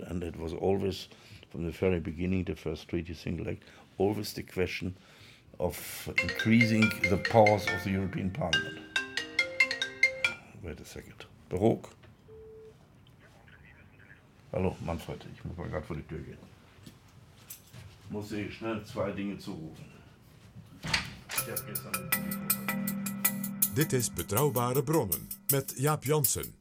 And it was always from the very beginning the first treaty single act always the question of increasing the powers of the european parliament. Wait a second. Barock. hallo manfred ich muss mal gerade vor die tür gehen. Muss ich schnell zwei dinge zurufen ich habe gestern Dit is Betrouwbare Bronnen met Jaap Jansen.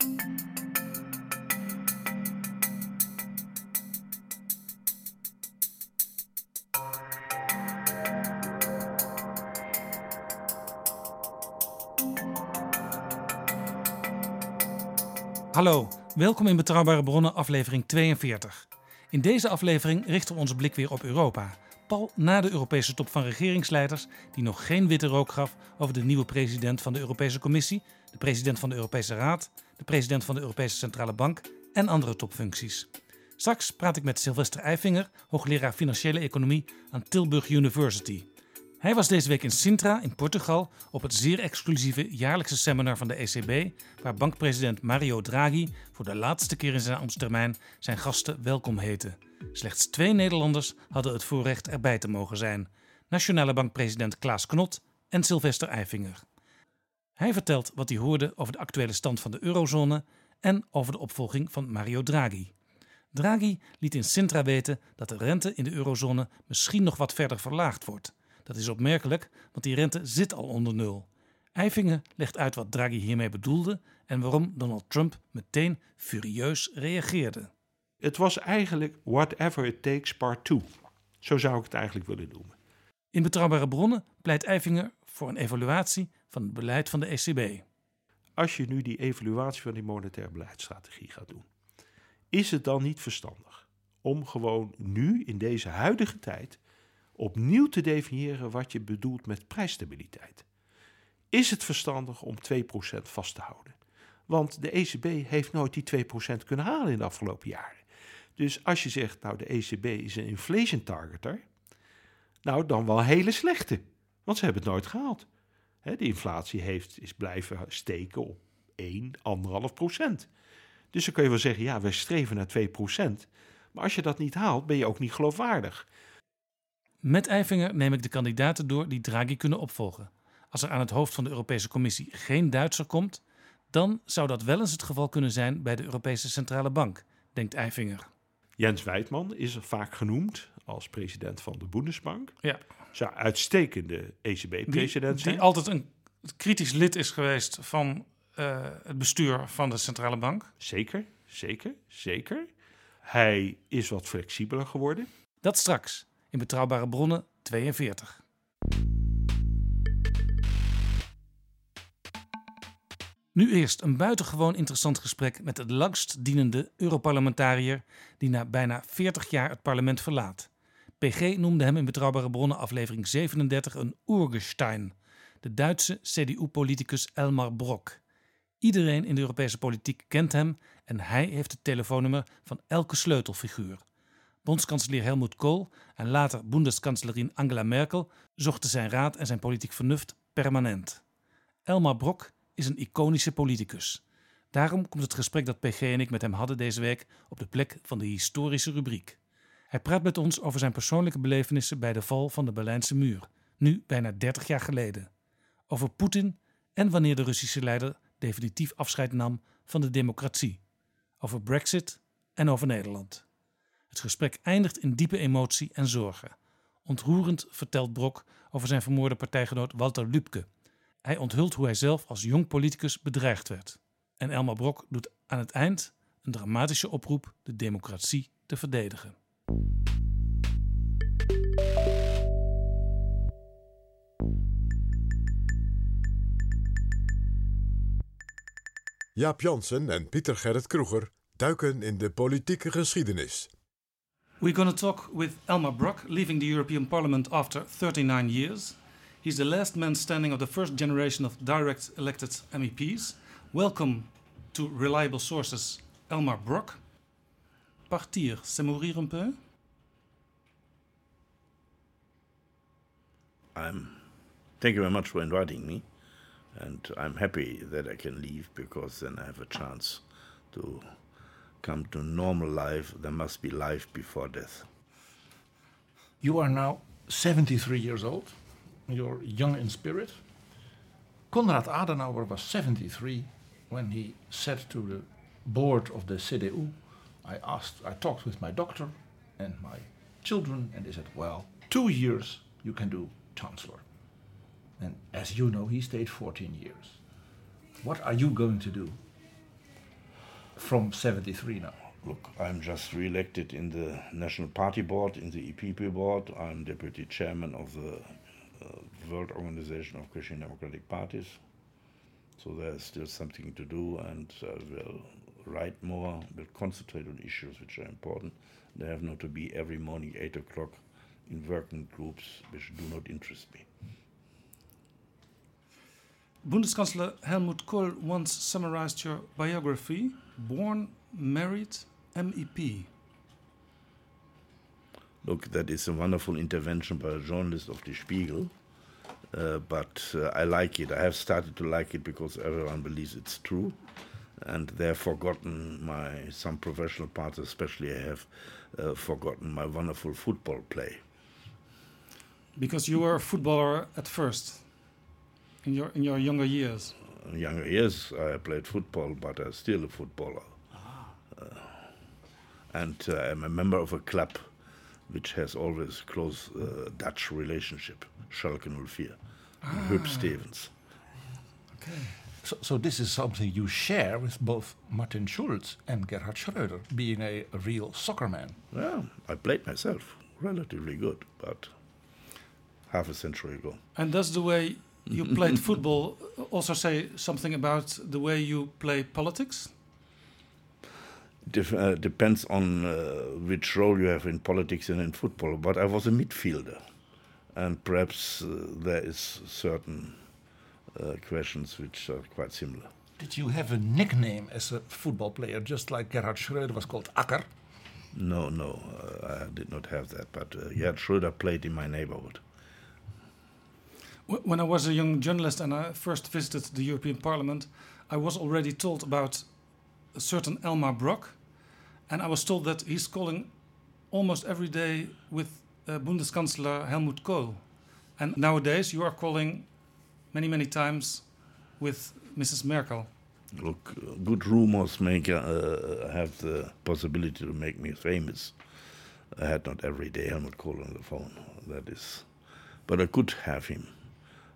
Hallo, welkom in Betrouwbare Bronnen, aflevering 42. In deze aflevering richten we onze blik weer op Europa. Pal na de Europese top van regeringsleiders, die nog geen witte rook gaf over de nieuwe president van de Europese Commissie, de president van de Europese Raad, de president van de Europese Centrale Bank en andere topfuncties. Straks praat ik met Sylvester Eifinger, hoogleraar financiële economie aan Tilburg University. Hij was deze week in Sintra in Portugal op het zeer exclusieve jaarlijkse seminar van de ECB, waar bankpresident Mario Draghi voor de laatste keer in zijn ambtstermijn zijn gasten welkom heette. Slechts twee Nederlanders hadden het voorrecht erbij te mogen zijn: Nationale bankpresident Klaas Knot en Sylvester Eifinger. Hij vertelt wat hij hoorde over de actuele stand van de eurozone en over de opvolging van Mario Draghi. Draghi liet in Sintra weten dat de rente in de eurozone misschien nog wat verder verlaagd wordt. Dat is opmerkelijk, want die rente zit al onder nul. Eifinger legt uit wat Draghi hiermee bedoelde en waarom Donald Trump meteen furieus reageerde. Het was eigenlijk whatever it takes part 2. Zo zou ik het eigenlijk willen noemen. In betrouwbare bronnen pleit Eifinger voor een evaluatie van het beleid van de ECB. Als je nu die evaluatie van die monetaire beleidsstrategie gaat doen, is het dan niet verstandig om gewoon nu in deze huidige tijd opnieuw te definiëren wat je bedoelt met prijsstabiliteit? Is het verstandig om 2% vast te houden? Want de ECB heeft nooit die 2% kunnen halen in de afgelopen jaren. Dus als je zegt, nou de ECB is een inflation targeter, nou dan wel hele slechte. Want ze hebben het nooit gehaald. De inflatie heeft, is blijven steken op 1, 1,5 procent. Dus dan kun je wel zeggen, ja, wij streven naar 2 procent. Maar als je dat niet haalt, ben je ook niet geloofwaardig. Met Eifinger neem ik de kandidaten door die Draghi kunnen opvolgen. Als er aan het hoofd van de Europese Commissie geen Duitser komt, dan zou dat wel eens het geval kunnen zijn bij de Europese Centrale Bank, denkt Eifinger. Jens Wijtman is vaak genoemd als president van de Bundesbank. Ja. Zou uitstekende Die, ECB-president zijn. die altijd een kritisch lid is geweest van eh, het bestuur van de Centrale Bank. Zeker, zeker, zeker. Hij is wat flexibeler geworden. Dat straks in Betrouwbare Bronnen 42. Nu eerst een buitengewoon interessant gesprek met het langstdienende Europarlementariër die na bijna 40 jaar het parlement verlaat. PG noemde hem in Betrouwbare Bronnen aflevering 37 een Urgestein, de Duitse CDU-politicus Elmar Brok. Iedereen in de Europese politiek kent hem en hij heeft het telefoonnummer van elke sleutelfiguur. Bondskanselier Helmut Kohl en later Bundeskanzlerin Angela Merkel zochten zijn raad en zijn politiek vernuft permanent. Elmar Brok is een iconische politicus. Daarom komt het gesprek dat PG en ik met hem hadden deze week op de plek van de historische rubriek. Hij praat met ons over zijn persoonlijke belevenissen bij de val van de Berlijnse muur, nu bijna 30 jaar geleden. Over Poetin en wanneer de Russische leider definitief afscheid nam van de democratie. over Brexit en over Nederland. Het gesprek eindigt in diepe emotie en zorgen. Ontroerend vertelt Brok over zijn vermoorde partijgenoot Walter Lübke. Hij onthult hoe hij zelf als jong politicus bedreigd werd. En Elmar Brok doet aan het eind een dramatische oproep de democratie te verdedigen. Jaap Jansen en Pieter Gerrit Kroeger duiken in de politieke geschiedenis. We're going to talk with Elmar Brok, leaving the European Parliament after 39 years. He's the last man standing of the first generation of direct elected MEPs. Welcome to Reliable Sources, Elmar Brok. Partir, c'est mourir un peu? I'm. Thank you very much for inviting me, and I'm happy that I can leave because then I have a chance to come to normal life. There must be life before death. You are now 73 years old. You're young in spirit. Konrad Adenauer was 73 when he said to the board of the CDU, I asked, I talked with my doctor and my children, and they said, well, two years you can do chancellor. And as you know, he stayed 14 years. What are you going to do from 73 now? Look, I'm just re-elected in the National Party Board, in the EPP board. I'm deputy chairman of the uh, World Organization of Christian Democratic Parties. So there's still something to do, and I will write more, will concentrate on issues which are important. They have not to be every morning 8 o'clock in working groups which do not interest me. Bundeskanzler Helmut Kohl once summarized your biography born, married, MEP. Look, that is a wonderful intervention by a journalist of the Spiegel, uh, but uh, I like it. I have started to like it because everyone believes it's true, and they have forgotten my some professional parts, especially I have uh, forgotten my wonderful football play. Because you were a footballer at first, in your in your younger years. In younger years, I played football, but I'm still a footballer. Uh, and uh, I'm a member of a club which has always close uh, Dutch relationship, Schalke 04, Ah. Huub Stevens. Okay. So, so this is something you share with both Martin Schulz and Gerhard Schröder, being a, a real soccer man. Yeah, I played myself relatively good, but half a century ago. And that's the way you played football also say something about the way you play politics? Def- uh, depends on uh, which role you have in politics and in football. But I was a midfielder, and perhaps uh, there is certain uh, questions which are quite similar. Did you have a nickname as a football player, just like Gerhard Schröder was called Akker? No, no, uh, I did not have that. But uh, Gerd Schröder played in my neighborhood. Wh- When I was a young journalist and I first visited the European Parliament, I was already told about a certain Elmar Brok, and I was told that he's calling almost every day with uh, Bundeskanzler Helmut Kohl. And nowadays you are calling many, many times with Mrs. Merkel. Look, uh, good rumors make uh, have the possibility to make me famous. I had not every day Helmut Kohl on the phone. That is, but I could have him.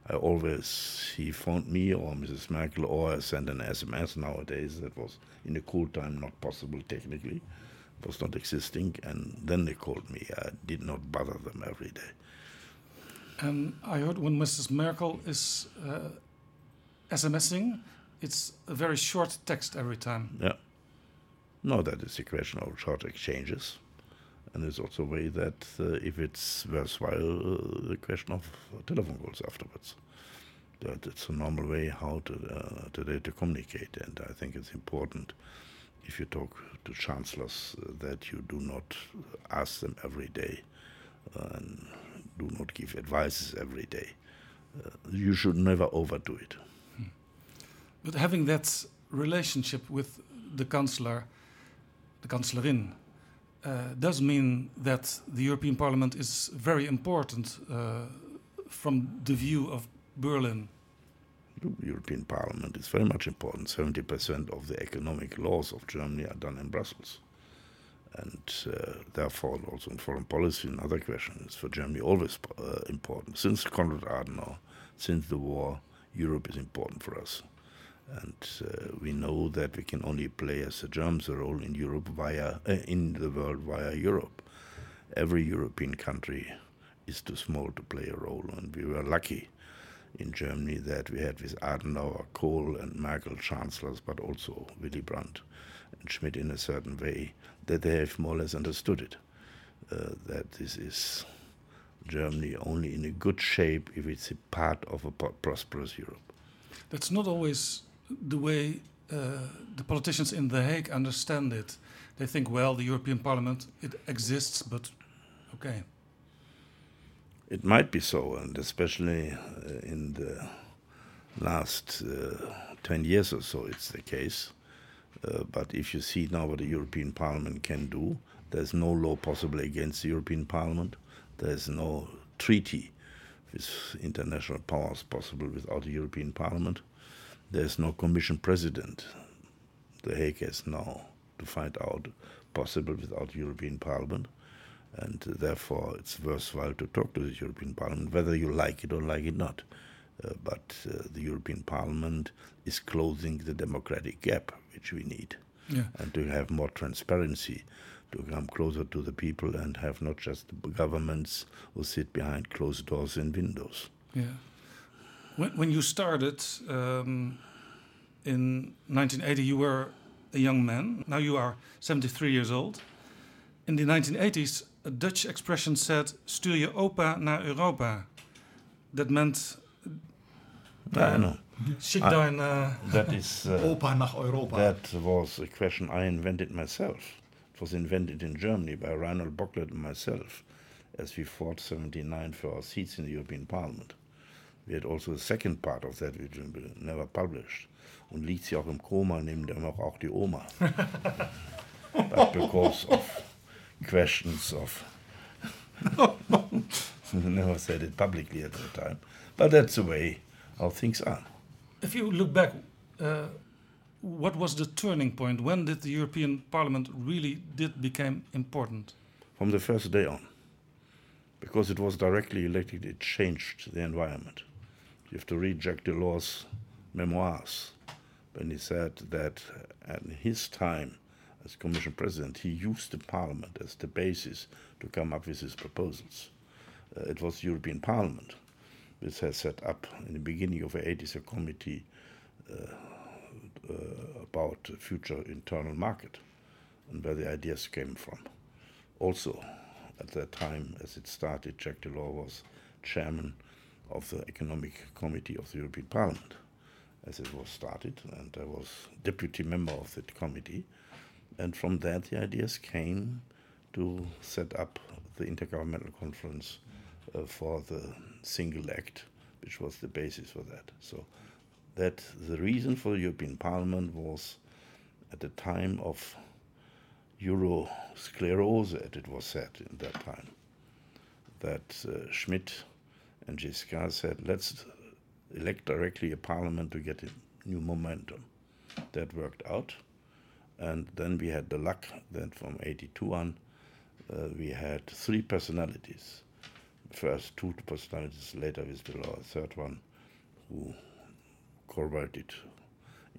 I always he phoned me or Mrs. Merkel or I sent an SMS. Nowadays that was in the cool time not possible technically, was not existing, and then they called me. I did not bother them every day. And I heard when Mrs. Merkel is uh, SMSing, it's a very short text every time. Yeah. No, that is a question of short exchanges. And there's also a way that uh, if it's worthwhile, uh, the question of telephone calls afterwards. That it's a normal way how to, uh, today to communicate. And I think it's important if you talk to chancellors that you do not ask them every day and do not give advices every day. Uh, you should never overdo it. But having that relationship with the Chancellor, the Kanzlerin, uh, does mean that the European Parliament is very important uh, from the view of Berlin. The European Parliament is very much important. 70% of the economic laws of Germany are done in Brussels. And uh, therefore, also in foreign policy and other questions, for Germany always uh, important. Since Konrad Adenauer, since the war, Europe is important for us. And uh, we know that we can only play as a role in Europe via uh, in the world via Europe. Every European country is too small to play a role, and we were lucky in Germany that we had with Adenauer, Kohl, and Merkel chancellors, but also Willy Brandt and Schmidt in a certain way, that they have more or less understood it. Uh, that this is Germany only in a good shape if it's a part of a prosperous Europe. That's not always the way uh, the politicians in The Hague understand it. They think, well, the European Parliament it exists, but okay. It might be so, and especially uh, in the last uh, 10 years or so, it's the case. Uh, but if you see now what the European Parliament can do, there's no law possible against the European Parliament. There's no treaty with international powers possible without the European Parliament. There's no Commission President. The Hague has now to find out possible without European Parliament. And therefore, it's worthwhile to talk to the European Parliament, whether you like it or like it not. Uh, but uh, the European Parliament is closing the democratic gap which we need, yeah. and to have more transparency, to come closer to the people, and have not just governments who sit behind closed doors and windows. Yeah. When, when you started um, in 1980, you were a young man. Now you are 73 years old. In the 1980s, a Dutch expression said: "Stuur je opa naar Europa." That meant. I know. Schick dein. Uh, that is. Uh, opa nach Europa. That was a question I invented myself. It was invented in Germany by Reinhold Bocklet and myself, as we fought 79 for our seats in the European Parliament. We had also a second part of that which we never published. Und liegt sie auch im Koma, neben dem auch die Oma. but because of questions of. never said it publicly at the time. But that's the way how things are. If you look back, uh, what was the turning point? When did the European Parliament really did become important? From the first day on. Because it was directly elected, it changed the environment. You have to read Jacques Delors' memoirs when he said that at his time as Commission President, he used the Parliament as the basis to come up with his proposals. Uh, it was the European Parliament which has set up in the beginning of the 80s a committee uh, uh, about the future internal market and where the ideas came from. Also, at that time, as it started, Jacques Delors was chairman of the Economic Committee of the European Parliament as it was started, and I was deputy member of that committee. And from that, the ideas came to set up the Intergovernmental Conference uh, for the Single Act, which was the basis for that. So that the reason for the European Parliament was at the time of Eurosclerose, as it was said in that time, that uh, Schmidt and Giscard said, let's elect directly a parliament to get a new momentum. That worked out. And then we had the luck that from 82 on, uh, we had three personalities. First, two personalities, later, with the third one, who corroborated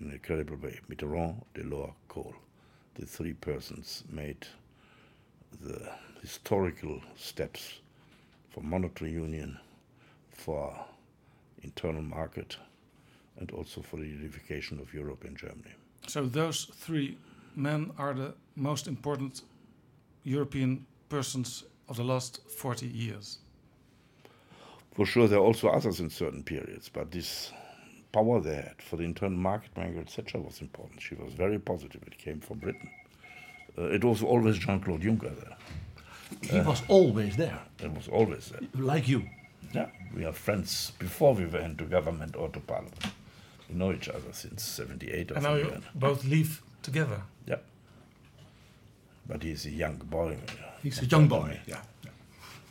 in a credible way Mitterrand, Delors, Kohl. The three persons made the historical steps for monetary union, for internal market, and also for the unification of Europe and Germany. So those three men are the most important European persons of the last 40 years. For sure, there are also others in certain periods, but this power they had for the internal market, Margaret Thatcher was important. She was very positive. It came from Britain. Uh, it was always Jean-Claude Juncker there. He uh, was always there. It was always there. Like you. Yeah, we are friends before we went to government or to parliament. We know each other since 78 or and now you both live together. Yeah. But he's a young boy. He's a young boy, yeah.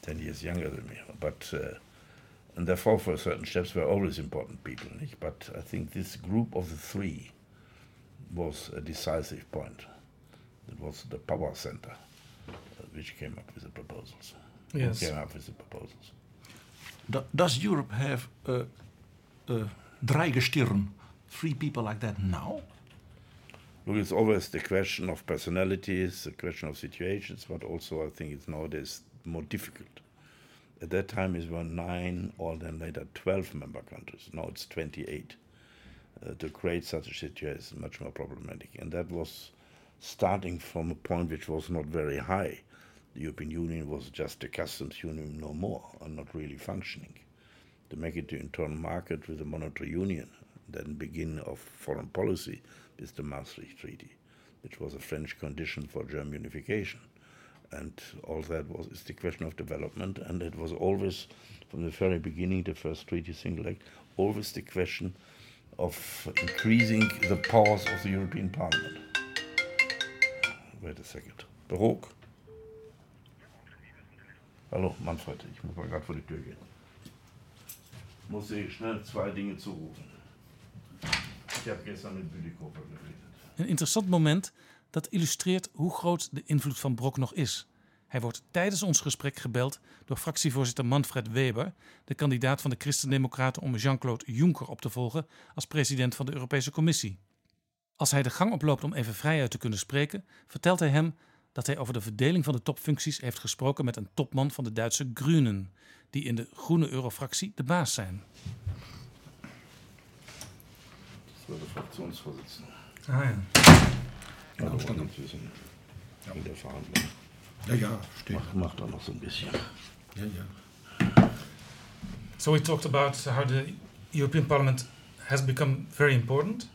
Ten years younger than me. But uh, And therefore, for certain steps, were always important people. Nicht? But I think this group of the three was a decisive point. It was the power center uh, which came up with the proposals. Yes. Came up with the proposals. Do- does Europe have a, a Dreigestirn, three people like that now? Look, it's always the question of personalities, the question of situations, but also I think it's nowadays more difficult. At that time, it were nine or then later 12 member countries. Now it's 28. Uh, to create such a situation is much more problematic. And that was starting from a point which was not very high. The European Union was just a customs union, no more, and not really functioning. To make it the internal market with a monetary union, then begin of foreign policy with the Maastricht Treaty, which was a French condition for German unification. And all that was is the question of development, and it was always, from the very beginning, the first treaty single act, always the question of increasing the powers of the European Parliament. Wait a second. Barock. Hallo, Manfred, ich muss mal gerade vor die Tür gehen. Muss ich schnell zwei Dinge zurufen. Ich habe gestern mit Bütikofer geredet. Een interessant moment dat illustreert hoe groot de invloed van Brok nog is. Hij wordt tijdens ons gesprek gebeld door fractievoorzitter Manfred Weber, de kandidaat van de Christen-Democraten om Jean-Claude Juncker op te volgen als president van de Europese Commissie. Als hij de gang oploopt om even vrijuit te kunnen spreken, vertelt hij hem dat hij over de verdeling van de topfuncties heeft gesproken met een topman van de Duitse Grünen, die in de groene eurofractie de baas zijn. Das war der Fraktionsvorsitzende. Ah ja. Und wir sind in der Verhandlung. Ja, ja, steht. Mach, mach da noch so ein bisschen. Ja, ja. So we talked about how the European Parliament has become very important.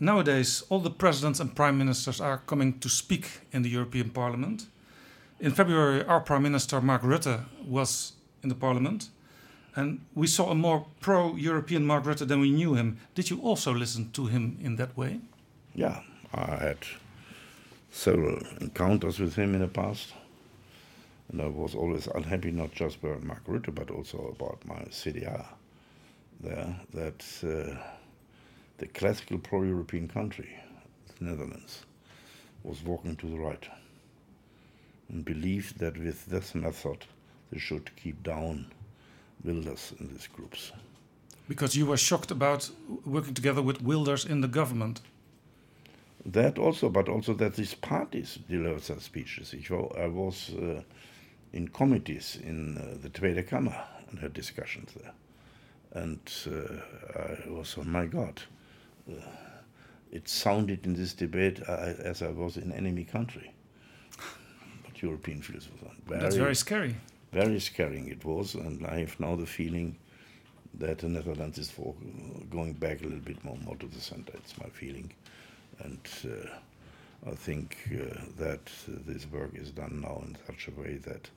Nowadays, all the presidents and prime ministers are coming to speak in the European Parliament. In February, our prime minister Mark Rutte was in the Parliament, and we saw a more pro-European Mark Rutte than we knew him. Did you also listen to him in that way? Yeah, I had several encounters with him in the past. And I was always unhappy, not just about Mark Rutte, but also about my CDA there, that uh, the classical pro European country, the Netherlands, was walking to the right and believed that with this method they should keep down Wilders in these groups. Because you were shocked about working together with Wilders in the government. That also, but also that these parties delivered such speeches. I was uh, in committees in uh, the Tweede Kammer and had discussions there. And uh, I was, oh my God, it sounded in this debate uh, as I was in enemy country. But European philosophers. That's very scary. Very scaring it was, and I have now the feeling that the Netherlands is for going back a little bit more, more to the center. It's my feeling, and uh, I think uh, that this work is done now in such a way that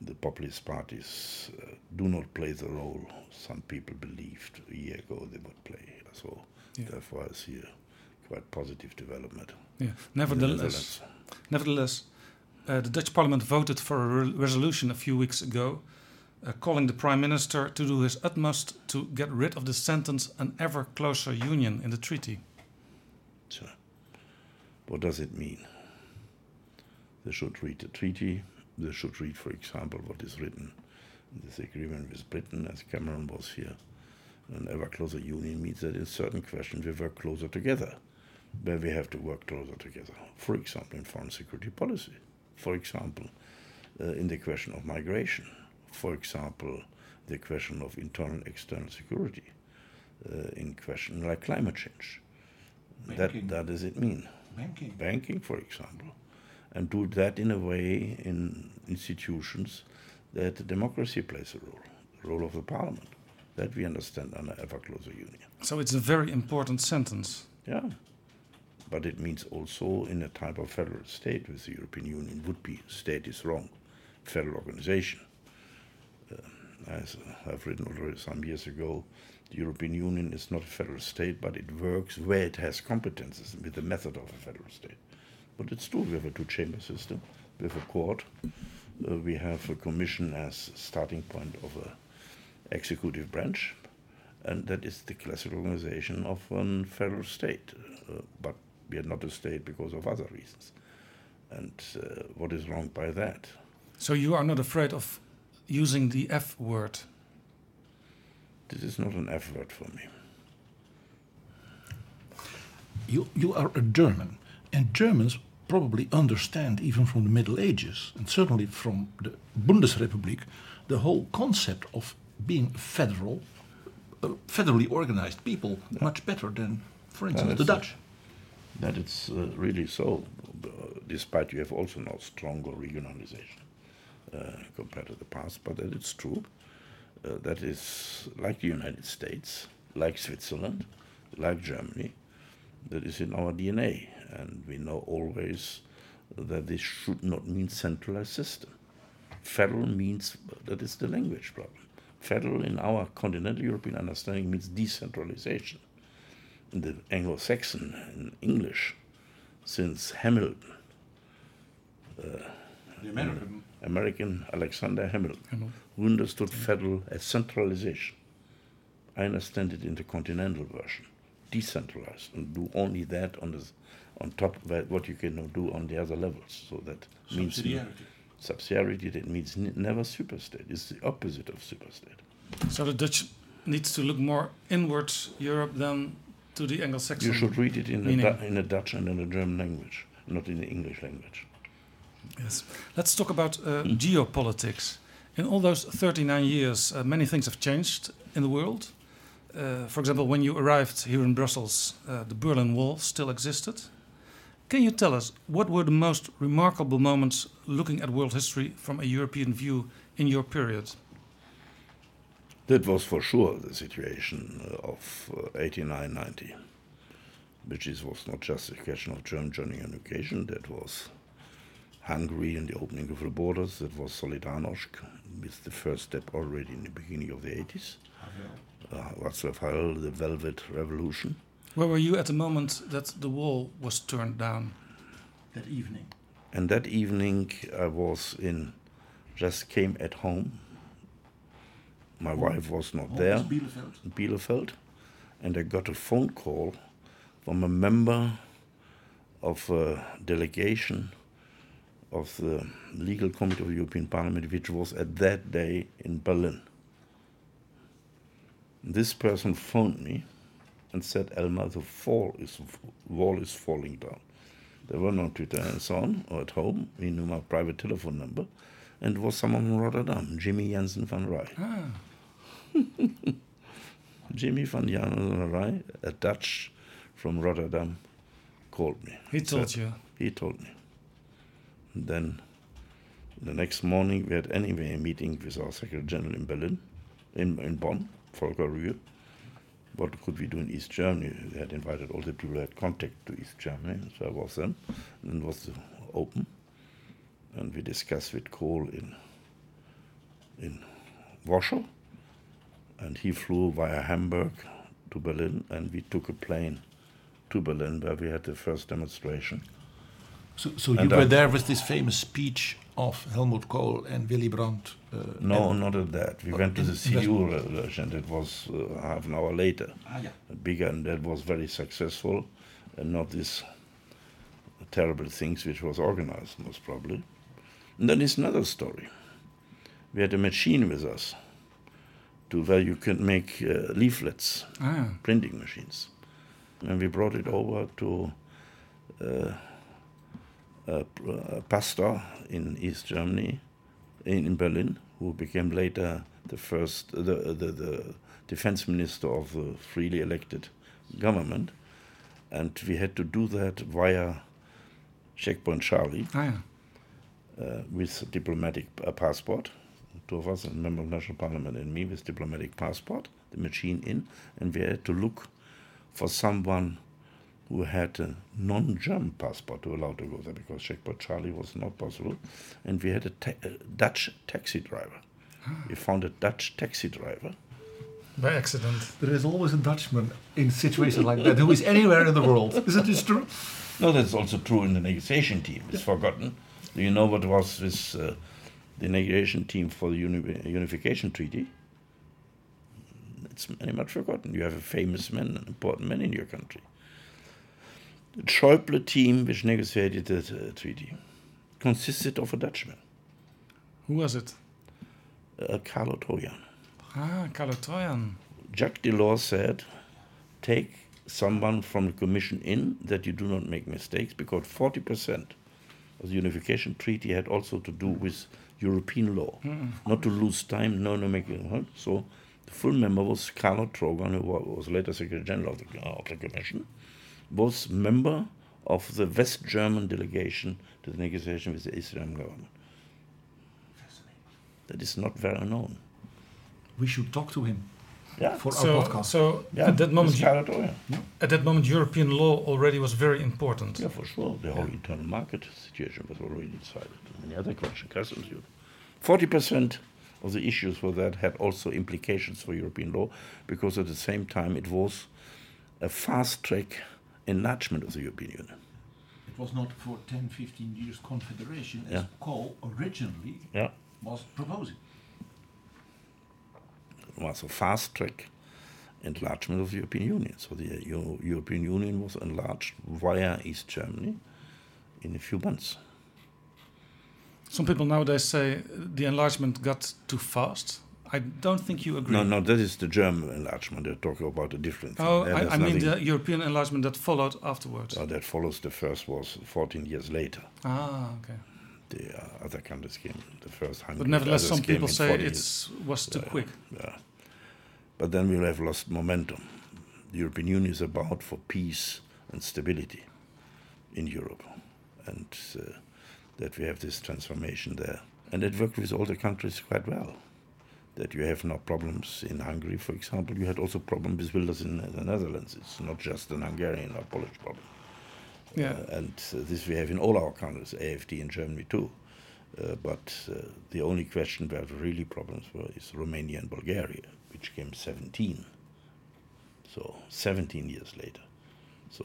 the populist parties uh, do not play the role some people believed a year ago they would play. So Yeah. therefore, I see a quite positive development. Yeah. Nevertheless, nevertheless, uh, the Dutch Parliament voted for a re- resolution a few weeks ago, uh, calling the Prime Minister to do his utmost to get rid of the sentence "an ever closer union" in the treaty. So, what does it mean? They should read the treaty. They should read, for example, what is written in this agreement with Britain, as Cameron was here. An ever closer union means that in certain questions we work closer together, where we have to work closer together. For example, in foreign security policy. For example, uh, in the question of migration. For example, the question of internal and external security. Uh, in question like climate change. That, Banking. that does it mean? Banking. Banking, for example. And do that in a way in institutions that democracy plays a role, the role of the parliament. That we understand under ever closer union. So it's a very important sentence. Yeah. But it means also in a type of federal state with the European Union would be state is wrong, federal organization. Uh, as I've written already some years ago, the European Union is not a federal state, but it works where it has competences with the method of a federal state. But it's true, we have a two-chamber system, we have a court, uh, we have a commission as starting point of a executive branch, and that is the classic organization of a federal state. Uh, but we are not a state because of other reasons. And uh, what is wrong by that? So you are not afraid of using the F word? This is not an F word for me. You, you are a German, and Germans probably understand, even from the Middle Ages, and certainly from the Bundesrepublik, the whole concept of being federal, uh, federally organized people much better than, for instance, the Dutch. That it's uh, really so, despite you have also now stronger regionalization uh, compared to the past, but that it's true. Uh, that is like the United States, like Switzerland, like Germany, that is in our DNA, and we know always that this should not mean centralized system. Federal means that is the language problem. Federal in our continental European understanding means decentralization. In the Anglo-Saxon in English, since Hamilton, uh, The American. American Alexander Hamilton, Hamilton. who understood federal as centralization. I understand it in the continental version, decentralized, and do only that on the on top of that, what you can do on the other levels. So that means Subsidiarity. That means never superstate. It's the opposite of superstate. So the Dutch needs to look more inwards Europe than to the Anglo-Saxon. You should read it in. Du- in a Dutch and in a German language, not in the English language. Yes. Let's talk about uh, geopolitics. In all those 39 years, uh, many things have changed in the world. Uh, for example, when you arrived here in Brussels, uh, the Berlin Wall still existed. Can you tell us what were the most remarkable moments looking at world history from a European view in your period? That was for sure the situation of uh, 89 90, which is, was not just a question of German joining an occasion, that was Hungary and the opening of the borders, that was Solidarnosc, with the first step already in the beginning of the 80s. Uh, Václav Havel, the Velvet Revolution. Where were you at the moment that the wall was turned down? That evening. And that evening, I was in, just came at home. My wife was not Home there. is Bielefeld. Bielefeld, and I got a phone call from a member of a delegation of the legal committee of the European Parliament, which was at that day in Berlin. This person phoned me and said, Elmar, the fall is, wall is falling down. There were no Twitter and so on, or at home. We knew my private telephone number. And it was someone from Rotterdam, Jimmy Jensen van Rij. Ah, Jimmy van Jansen van Rij, a Dutch from Rotterdam, called me. he told Said- you. He told me. And then the next morning we had anyway a meeting with our Secretary General in Berlin, in, in Bonn, Volker Rühr. What could we do in East Germany? We had invited all the people who had contact to East Germany, so I was them. And it was open. And we discussed with Kohl in, in Warsaw. And he flew via Hamburg to Berlin, and we took a plane to Berlin where we had the first demonstration. So, so you And, were uh, there with this famous speech of Helmut Kohl and Willy Brandt. Uh, No, not at that. We went to the CDU revolution. It was uh, half an hour later. Ah, yeah. Bigger, and that was very successful, and not these terrible things which was organized, most probably. And then is another story. We had a machine with us to where you could make uh, leaflets, Ah. printing machines. And we brought it over to uh, a, pastor in East Germany, in, in Berlin, who became later the first, the, the, the defense minister of the freely elected government. And we had to do that via Checkpoint Charlie Ah, yeah. uh, with diplomatic uh, passport. Two of us, a member of national parliament and me, with diplomatic passport, the machine in, and we had to look for someone who had a non-German passport to allow to go there because checkpoint Charlie was not possible, and we had a, ta- a Dutch taxi driver. We found a Dutch taxi driver. By accident. There is always a Dutchman in situations like that who is anywhere in the world. Isn't this true? No, that's also true in the negotiation team. It's forgotten. Do you know what was this, uh, the negotiation team for the uni- unification treaty? it's very much forgotten. You have a famous man, an important man in your country. The Schäuble team, which negotiated the uh, treaty, consisted of a Dutchman, Who was it? uh, Carlo Trojan. Ah, Carlo Trojan. Jacques Delors said, take someone from the Commission in that you do not make mistakes, because 40% of the Unification Treaty had also to do with European law. Mm. Not to lose time, no, no, making. Huh? So the full member was Carlo Trojan, who was later Secretary General of the, of the Commission, was member of the West German delegation to the negotiation with the Israeli government. That is not very known. We should talk to him Yeah. for So, our podcast. so Yeah, at that moment, it's you- Carlo Trojan. at that moment, European law already was very important. Yeah, for sure. The whole internal market situation was already decided. Many other questions, customs union. Forty percent of the issues for that had also implications for European law, because at the same time it was a fast track enlargement of the European Union. It was not for 10, 15 years confederation as Yeah. Kohl originally Yeah. was proposing. It was a fast track enlargement of the European Union. So the uh, Eu- European Union was enlarged via East Germany in a few months. Some people nowadays say the enlargement got too fast. I don't think you agree. No, no, that is the German enlargement. They're talking about a different thing. Oh, I, I mean the European enlargement that followed afterwards. Uh, that follows the first was 14 years later. ah, okay. The uh, other countries came the first Hungary. But nevertheless, some people say it was too quick. Yeah. But then we'll have lost momentum. The European Union is about for peace and stability in Europe, and uh, that we have this transformation there, and it worked with all the countries quite well. That you have no problems in Hungary, for example. You had also problems with Wilders in the Netherlands. It's not just an Hungarian or Polish problem. Yeah. Uh, and uh, this we have in all our countries, AFD in Germany too. Uh, but uh, the only question where the really problems were is Romania and Bulgaria, which came 17. So 17 years later. So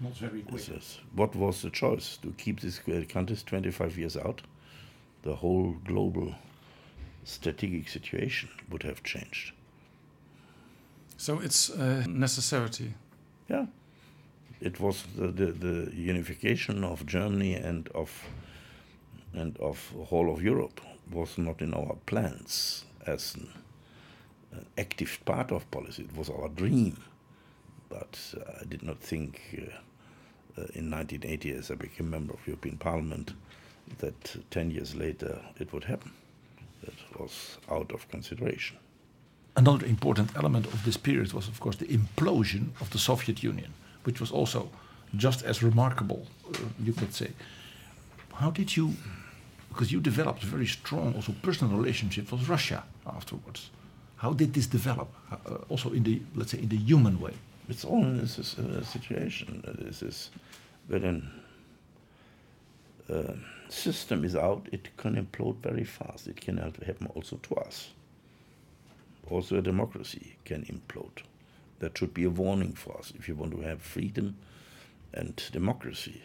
Not very quick. is, what was the choice? To keep these countries 25 years out? The whole global strategic situation would have changed. So it's a necessity. Yeah. It was the, the, the unification of Germany and of and of whole of Europe was not in our plans as an, an active part of policy. It was our dream, but uh, I did not think uh, uh, in 1980, as I became member of European Parliament, that 10 years later it would happen. Was out of consideration. Another important element of this period was, of course, the implosion of the Soviet Union, which was also just as remarkable, uh, you could say. How did you, because you developed a very strong, also personal relationship with Russia afterwards. How did this develop, uh, also in the, let's say, in the human way? It's all in this is a situation. uh, This is an uh, system is out, it can implode very fast. It can happen also to us. Also, a democracy can implode. That should be a warning for us. If you want to have freedom and democracy,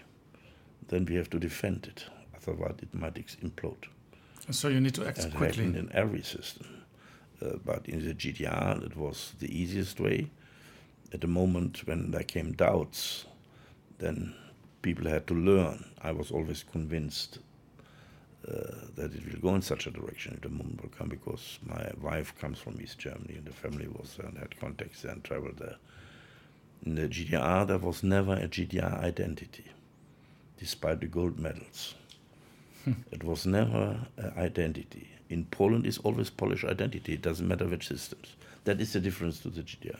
then we have to defend it. Otherwise, it might implode. So you need to act And quickly. in every system. Uh, but in the GDR, it was the easiest way. At the moment when there came doubts, then people had to learn. I was always convinced uh, that it will go in such a direction at the moment will come because my wife comes from East Germany and the family was there and had contacts there and traveled there. In the GDR, there was never a GDR identity, despite the gold medals. it was never an identity. In Poland, it's always Polish identity. It doesn't matter which systems. That is the difference to the GDR.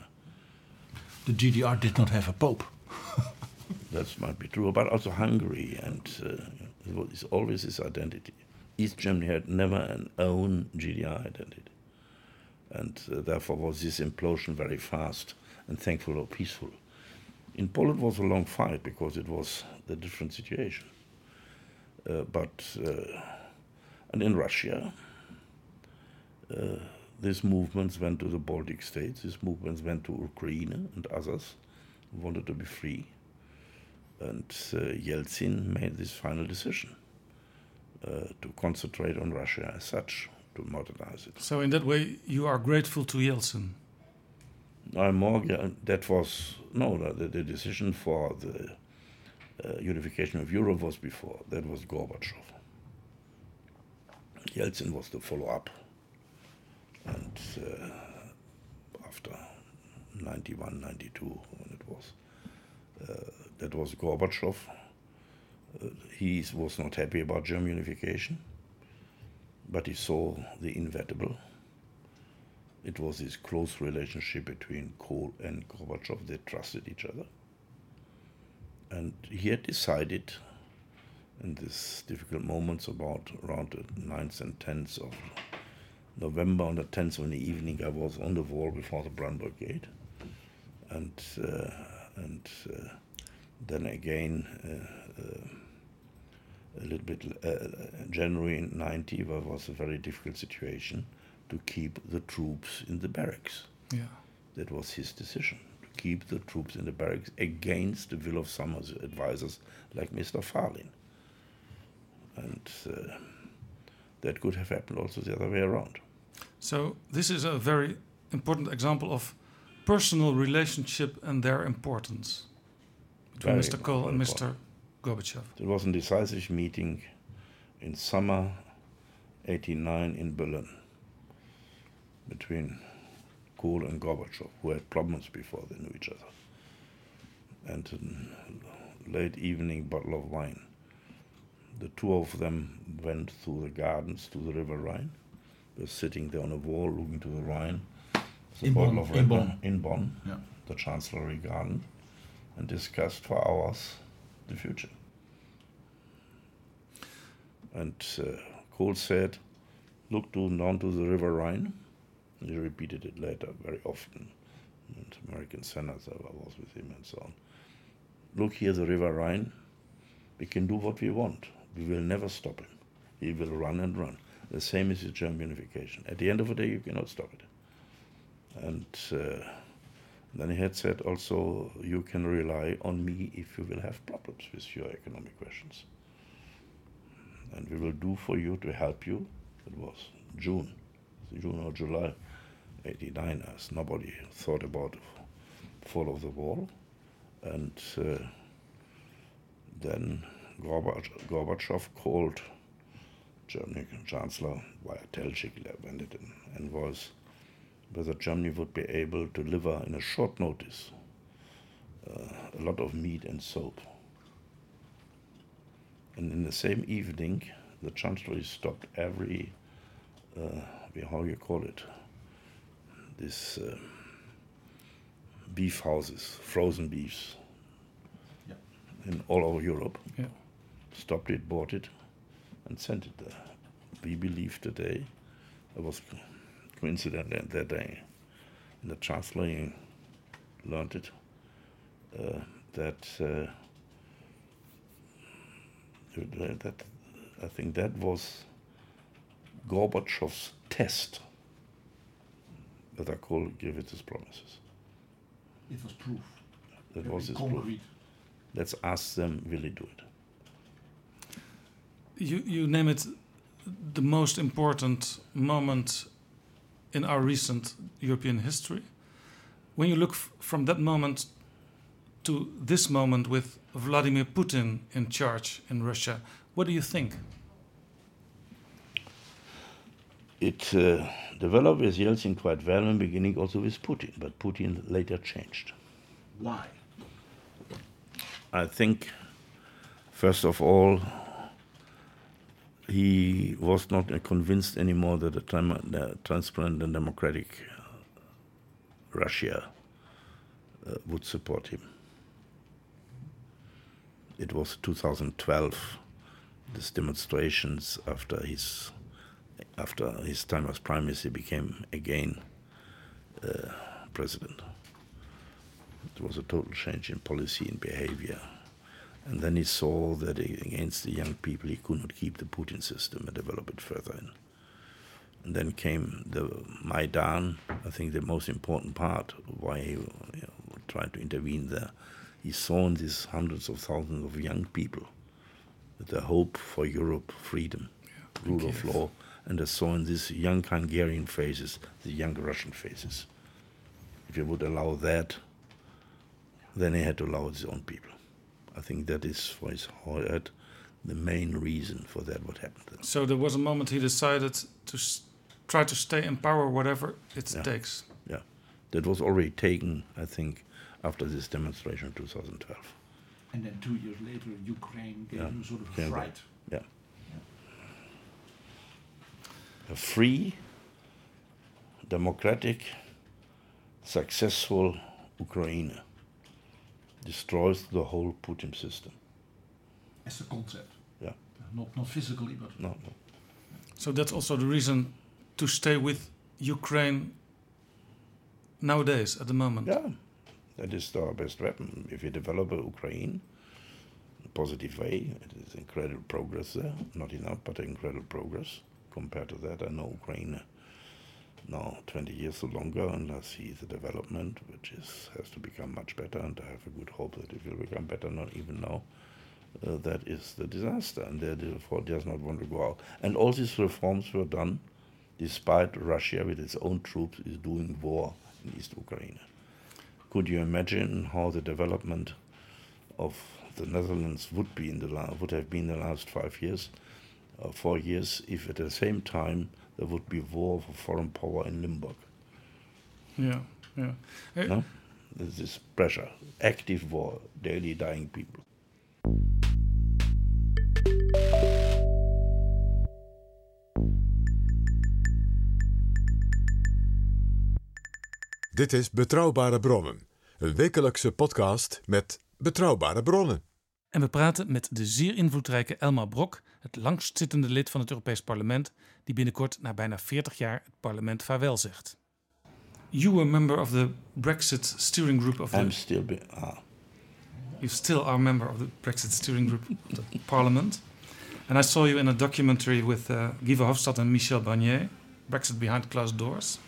The GDR did not have a pope. That might be true, but also Hungary, and uh, it it's always this identity. East Germany had never an own GDR identity, and uh, therefore was this implosion very fast and thankful or peaceful. In Poland was a long fight because it was a different situation. Uh, but uh, and in Russia, uh, these movements went to the Baltic states. These movements went to Ukraine and others wanted to be free. And uh, Yeltsin made this final decision uh, to concentrate on Russia as such, to modernize it. So in that way, you are grateful to Yeltsin. I'm more, that was, no, the, the decision for the uh, unification of Europe was before. That was Gorbachev. Yeltsin was the follow-up. And uh, after 91, 92, when it was, uh, that was Gorbachev. Uh, he was not happy about German unification, but he saw the inevitable. It was this close relationship between Kohl and Gorbachev. They trusted each other. And he had decided in these difficult moments about around the 9th and 10th of November, on the 10th in the evening, I was on the wall before the Brandenburg Gate. And, uh, and uh, then again, uh, uh, a little bit uh, January 90, where was a very difficult situation to keep the troops in the barracks. Yeah. That was his decision to keep the troops in the barracks against the will of some of the advisors, like Mr. Farlin. And uh, that could have happened also the other way around. So this is a very important example of personal relationship and their importance between Very Mr. Kohl and. Mr. Gorbachev. It was a decisive meeting in summer 89 in Berlin between Kohl and Gorbachev, who had problems before they knew each other. And a late evening bottle of wine. The two of them went through the gardens to the River Rhine. They were sitting there on a wall looking to the Rhine. The In bottle Bonn, of in Bonn. wine in Bonn, Yeah. the Chancellery Garden, and discussed for hours the future. And uh, Kohl said, look to, down to the River Rhine. He repeated it later very often. And American senator I was with him and so on. Look here, the River Rhine. We can do what we want. We will never stop him. He will run and run. The same is with German unification. At the end of the day, you cannot stop it. And uh, then he had said also, you can rely on me if you will have problems with your economic questions. And we will do for you to help you. It was June, June or July 89, as nobody thought about fall of the wall. And uh, then Gorbachev called German Chancellor via Telchik, when and was whether Germany would be able to deliver in a short notice uh, a lot of meat and soap. And in the same evening, the Chancellery stopped every, uh, how you call it, this uh, beef houses, frozen beefs, Yeah. in all over Europe. Yeah. Stopped it, bought it, and sent it there. We believe today, it was co- coincident that that day, in the Chancellery learned it, uh, that uh, that that- I think that was Gorbachev's test that I call give it his promises. It was proof. That Very was his proof. Let's ask them, will they do it? You, you name it the most important moment in our recent European history. When you look f- from that moment to this moment with Vladimir Putin in charge in Russia, what do you think? It uh, developed with Yeltsin quite well in the beginning, also with Putin, but Putin later changed. Why? I think, first of all, he was not convinced anymore that a the transparent and democratic uh, Russia uh, would support him. It was 2012, these demonstrations after his after his time as prime minister became again uh, president. It was a total change in policy and behavior. And then he saw that against the young people he could not keep the Putin system and develop it further in. And then came the Maidan, I think the most important part why he you know, tried to intervene there. He saw in these hundreds of thousands of young people the hope for Europe, freedom, rule of law, and they saw in these young Hungarian faces the young Russian faces. If you would allow that, then he had to allow his own people. I think that is for his heart uh, the main reason for that what happened. So there was a moment he decided to s- try to stay in power, whatever it Yeah. takes. Yeah, that was already taken, I think, after this demonstration in 2012. And then two years later, Ukraine gave Yeah, him sort of a came back. fright. Yeah. A free, democratic, successful Ukraine destroys the whole Putin system. As a concept. Yeah. Not, not physically, but No, no. So that's also the reason to stay with Ukraine nowadays, at the moment. Yeah, that is our best weapon. If you develop a Ukraine in a positive way, it is incredible progress there. Not enough, but incredible progress. Compared to that, I know Ukraine now 20 years or longer, and I see the development, which is has to become much better, and I have a good hope that it will become better, not even now. Uh, that is the disaster, and therefore does not want to go out. And all these reforms were done despite Russia, with its own troops, is doing war in East Ukraine. Could you imagine how the development of the Netherlands would be in the la- would have been the last five years, uh, four years, if at the same time there would be war for foreign power in Limburg? Yeah, yeah. No, there's this pressure, active war, daily dying people. Dit is Betrouwbare Bronnen, een wekelijkse podcast met betrouwbare bronnen. En we praten met de zeer invloedrijke Elmar Brok, het langstzittende lid van het Europees Parlement, die binnenkort na bijna 40 jaar het parlement vaarwel zegt. You were a member of the Brexit steering group of the... I'm still be, ah, You still are a member of the Brexit steering group of the parliament. And I saw you in a documentary with uh, Guy Verhofstadt and Michel Barnier, Brexit Behind Closed Doors.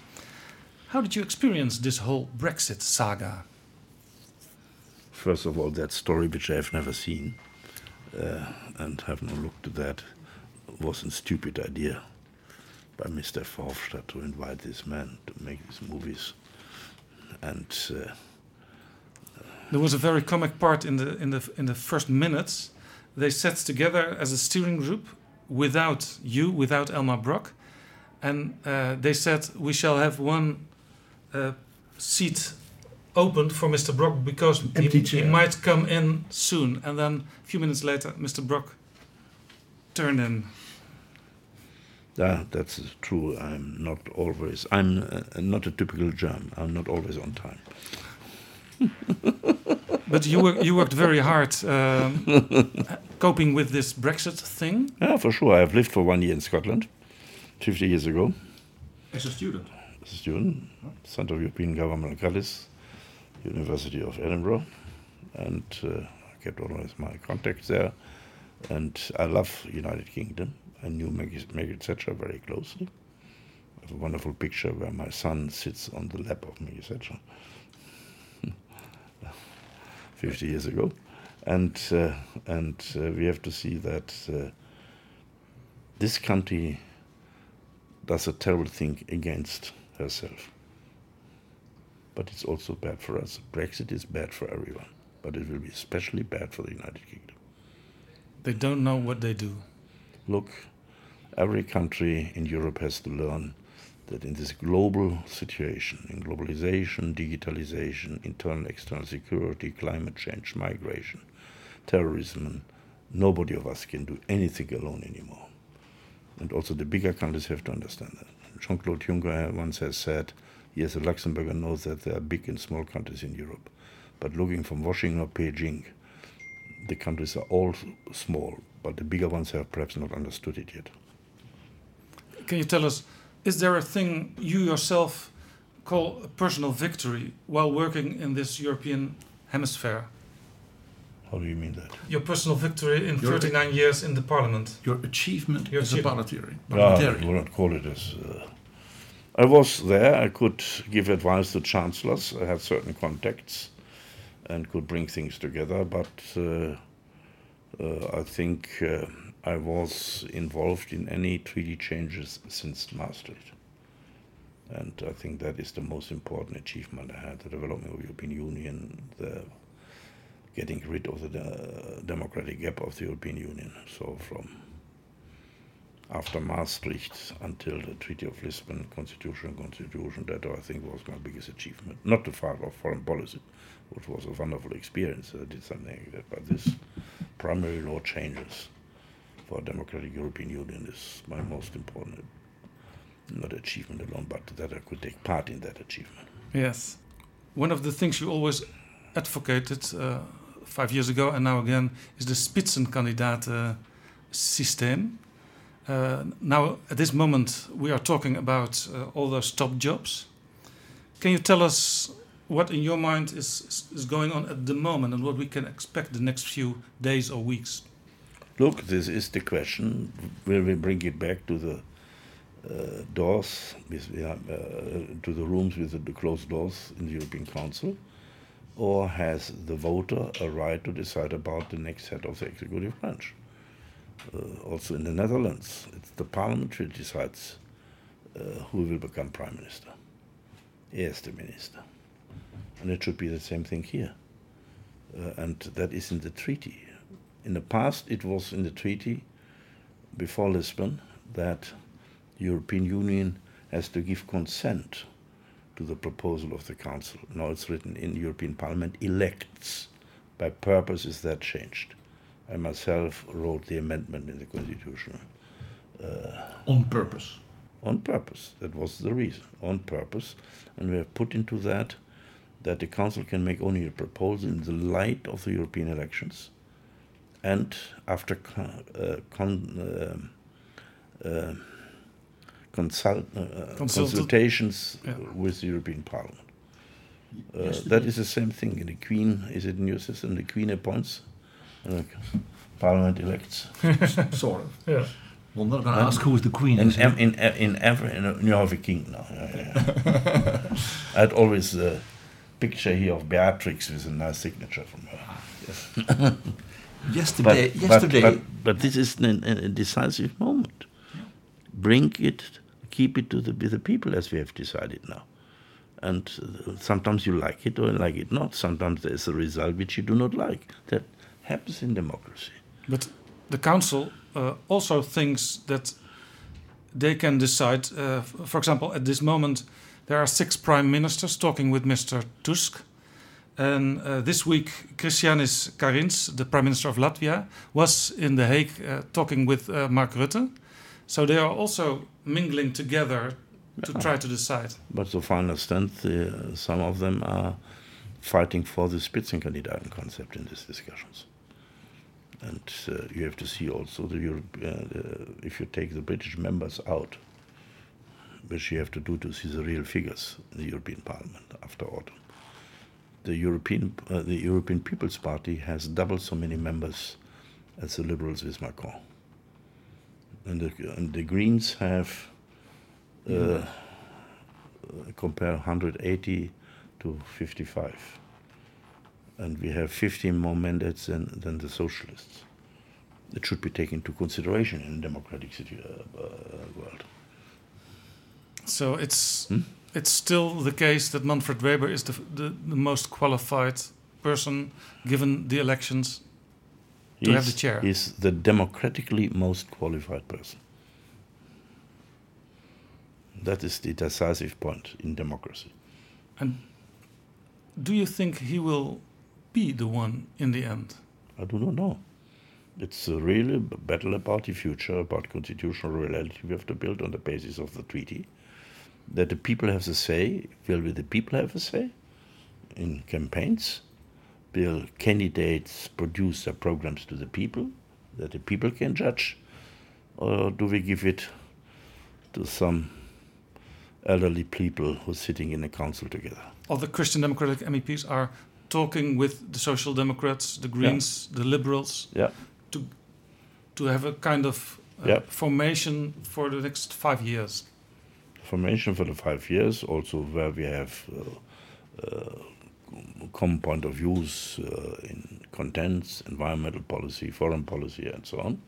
How did you experience this whole Brexit saga? First of all, that story which I have never seen uh, and have not looked at that was a stupid idea by Mr. Verhofstadt to invite this man to make these movies. And uh, There was a very comic part in the in the in the first minutes. They sat together as a steering group without you, without Elmar Brock, and uh, they said we shall have one uh, seat opened for Mr. Brock because he, he might come in soon. And then a few minutes later, Mr. Brock turned in. yeah, that's true. I'm not always, I'm uh, not a typical German. I'm not always on time. But you work, you worked very hard um, coping with this Brexit thing. Yeah, for sure. I have lived for one year in Scotland, 50 years ago. as a student. as a student, Centre of European Government Callis, University of Edinburgh, and uh, I kept always my contacts there. And I love United Kingdom. I knew Maggie, Maggie Thatcher very closely. I have a wonderful picture where my son sits on the lap of Maggie Thatcher. 50 years ago. And, uh, and uh, we have to see that uh, this country does a terrible thing against herself. But it's also bad for us. Brexit is bad for everyone, but it will be especially bad for the United Kingdom. They don't know what they do. Look, every country in Europe has to learn that in this global situation, in globalization, digitalization, internal, external security, climate change, migration, terrorism, nobody of us can do anything alone anymore. And also the bigger countries have to understand that. Jean-Claude Juncker once has said, yes, a Luxembourger knows that there are big and small countries in Europe. But looking from Washington or Beijing, the countries are all small, but the bigger ones have perhaps not understood it yet. Can you tell us, is there a thing you yourself call a personal victory while working in this European hemisphere? How do you mean that? Your personal victory in Your- 39 years in the parliament. Your achievement Your as a achievement. parliamentarian. No, I parliamentarian. will not call it as. Uh, I was there. I could give advice to chancellors. I had certain contacts, and could bring things together. But uh, uh, I think uh, I was involved in any treaty changes since Maastricht. And I think that is the most important achievement I had the development of the European Union, the getting rid of the uh, democratic gap of the European Union. So, from after Maastricht until the Treaty of Lisbon, Constitution, Constitution, that I think was my biggest achievement. Not the part of foreign policy, which was a wonderful experience. I did something like that, but this primary law changes for a democratic European Union is my most important, not achievement alone, but that I could take part in that achievement. Yes. One of the things you always advocated uh, five years ago and now again is the Spitzenkandidat uh, system. Uh, now, at this moment, we are talking about uh, all those top jobs. Can you tell us what, in your mind, is, is going on at the moment and what we can expect the next few days or weeks? Look, this is the question. Will we bring it back to the uh, doors, with, uh, to the rooms with the closed doors in the European Council? Or has the voter a right to decide about the next head of the executive branch? Uh, also in the Netherlands, it's the parliament which decides uh, who will become prime minister. He is the minister. And it should be the same thing here. Uh, and that is in the treaty. In the past, it was in the treaty before Lisbon that the European Union has to give consent to the proposal of the Council. Now it's written in European Parliament elects. By purpose is that changed. I myself wrote the amendment in the Constitution. Uh, on purpose? On purpose. That was the reason. On purpose. And we have put into that that the Council can make only a proposal in the light of the European elections and after con, uh, con, uh, uh, consult, uh, consultations yeah. with the European Parliament. Uh, that is the same thing. The Queen, is it in your system? The Queen appoints, Parliament elects. sort of. Yeah. Well, I'm not going to ask who is the Queen. In, in, in, in every, in, you have a king now. Yeah, yeah. I had always a picture here of Beatrix with a nice signature from her. Yes. Yesterday, but, yesterday. But, but, but, this is a, a decisive moment. Bring it, keep it to the, the people as we have decided now. And uh, sometimes you like it or like it not. Sometimes there's a result which you do not like. That happens in democracy. But the council uh, also thinks that they can decide. Uh, for example, at this moment, there are six prime ministers talking with Mr. Tusk and uh, this week, Christianis Karins, the Prime Minister of Latvia, was in The Hague uh, talking with uh, Mark Rutte. So they are also mingling together to yeah. try to decide. But so far I understand, uh, some of them are fighting for the Spitzenkandidaten concept in these discussions. And uh, you have to see also the Europe, uh, if you take the British members out, which you have to do to see the real figures in the European Parliament after autumn. The European uh, the European People's Party has double so many members as the Liberals with Macron, and the, and the Greens have uh, uh, compare 180 to 55, and we have 15 more mandates than, than the Socialists. It should be taken into consideration in a democratic uh, uh, world. So it's. Hmm? it's still the case that Manfred Weber is the, the, the most qualified person given the elections to he's, have the chair. He's the democratically most qualified person. That is the decisive point in democracy. And do you think he will be the one in the end? I do not know. It's a really battle about the future, about constitutional reality we have to build on the basis of the treaty that the people have a say. Will the people have a say in campaigns? Will candidates produce their programs to the people that the people can judge? Or do we give it to some elderly people who are sitting in a council together? All the Christian Democratic MEPs are talking with the Social Democrats, the Greens, yeah. the Liberals, yeah. to to have a kind of uh, yeah. formation for the next five years formation for the five years, also where we have uh, uh, common point of views uh, in contents, environmental policy, foreign policy, and so on.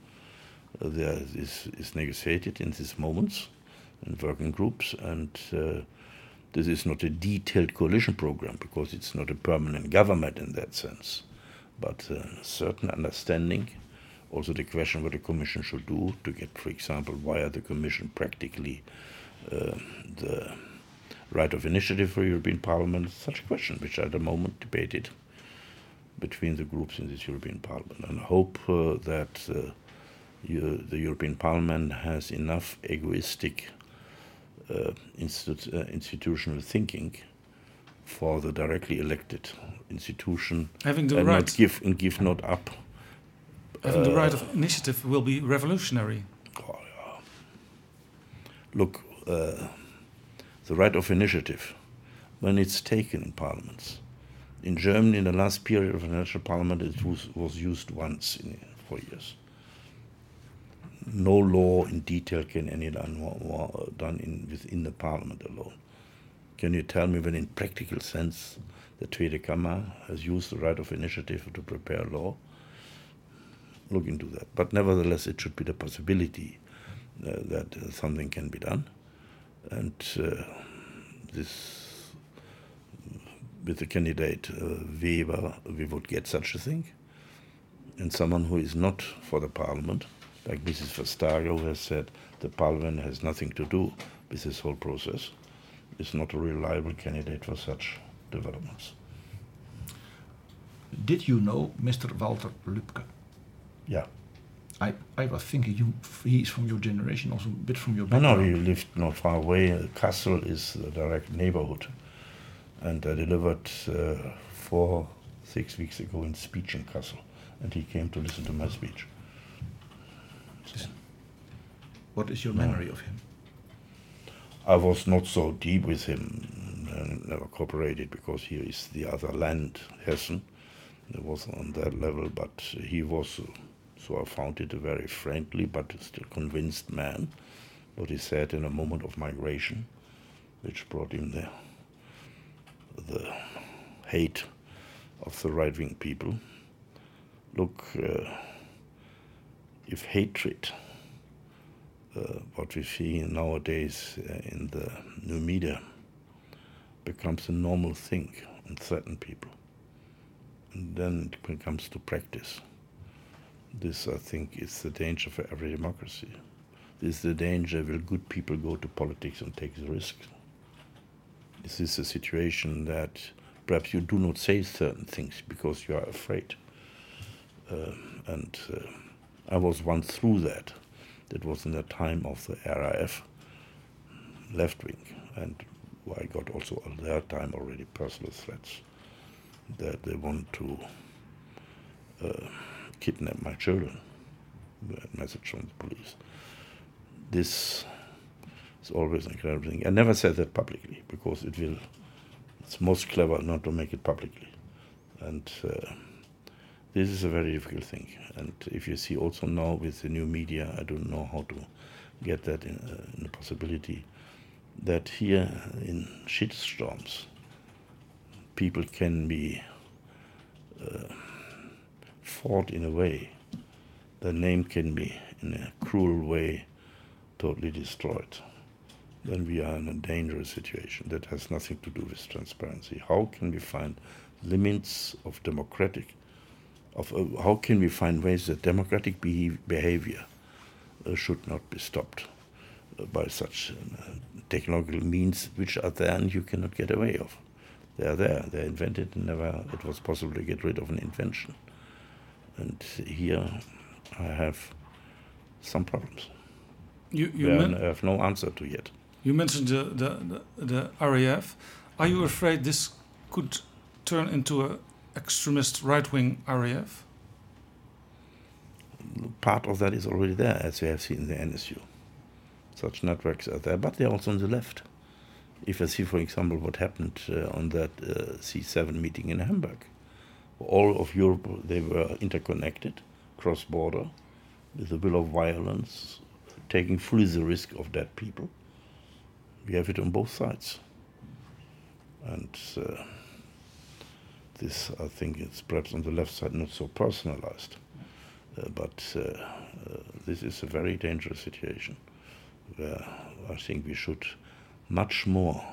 uh, there is, is negotiated in these moments in working groups, and uh, this is not a detailed coalition program because it's not a permanent government in that sense, but a certain understanding. Also, the question what the Commission should do to get, for example, via the Commission practically uh, the right of initiative for European Parliament, such a question which at the moment debated between the groups in this European Parliament. And I hope uh, that uh, you, the European Parliament has enough egoistic institu- uh, institutional thinking for the directly elected institution Having the and right- not give and give not up. Having the uh, right of initiative will be revolutionary. look, uh, the right of initiative, when it's taken in parliaments. In Germany, in the last period of the national parliament, it was, was used once in four years. No law in detail can any done, in, within the parliament alone. Can you tell me when, in practical sense, the Tweede Kammer has used the right of initiative to prepare law? Look into that. But nevertheless, it should be the possibility uh, that uh, something can be done. And uh, this, with the candidate uh, Weber, we would get such a thing. And someone who is not for the parliament, like Mrs. Vestager, who has said the parliament has nothing to do with this whole process, is not a reliable candidate for such developments. Did you know Mr. Walter Lübke? Yeah. I, I was thinking you, he is from your generation, also a bit from your No, background. no, he lived not far away. Kassel is the direct neighborhood. And I delivered uh, four, six weeks ago in speech in Kassel. And he came to listen to my speech. What is your memory of him? I was not so deep with him, uh, never cooperated because here is the other land, Hessen. It was on that level, but he was, uh, so I found it a very friendly but still convinced man. What he said in a moment of migration, which brought him there, the hate of the right wing people. Look, uh, if hatred uh, what we see nowadays uh, in the new media becomes a normal thing in certain people. And then it comes to practice. This, I think, is the danger for every democracy. This is the danger will good people go to politics and take the risk. This is a situation that perhaps you do not say certain things because you are afraid. Uh, and uh, I was once through that. That was in the time of the RAF left wing, and I got also at that time already personal threats that they want to uh, kidnap my children. Message from the police. This is always an incredible thing. I never said that publicly because it will. It's most clever not to make it publicly, and. Uh, this is a very difficult thing. And if you see also now with the new media, I don't know how to get that in, uh, in the possibility that here in shitstorms, people can be uh, fought in a way, their name can be in a cruel way totally destroyed. Then we are in a dangerous situation that has nothing to do with transparency. How can we find limits of democratic of uh, how can we find ways that democratic behav- behavior uh, should not be stopped uh, by such uh, technological means which are there and you cannot get away of. They are there. They're invented and never it was possible to get rid of an invention. And here I have some problems. You, you I have no answer to yet. You mentioned the, the, the, the RAF. Are you afraid this could turn into a extremist right-wing RAF? Part of that is already there, as we have seen in the NSU. Such networks are there, but they're also on the left. If I see, for example, what happened uh, on that uh, C7 meeting in Hamburg, all of Europe they were interconnected, cross-border, with a will of violence, taking fully the risk of dead people. We have it on both sides, and uh, this I think it's perhaps on the left side not so personalized, uh, but uh, uh, this is a very dangerous situation where I think we should much more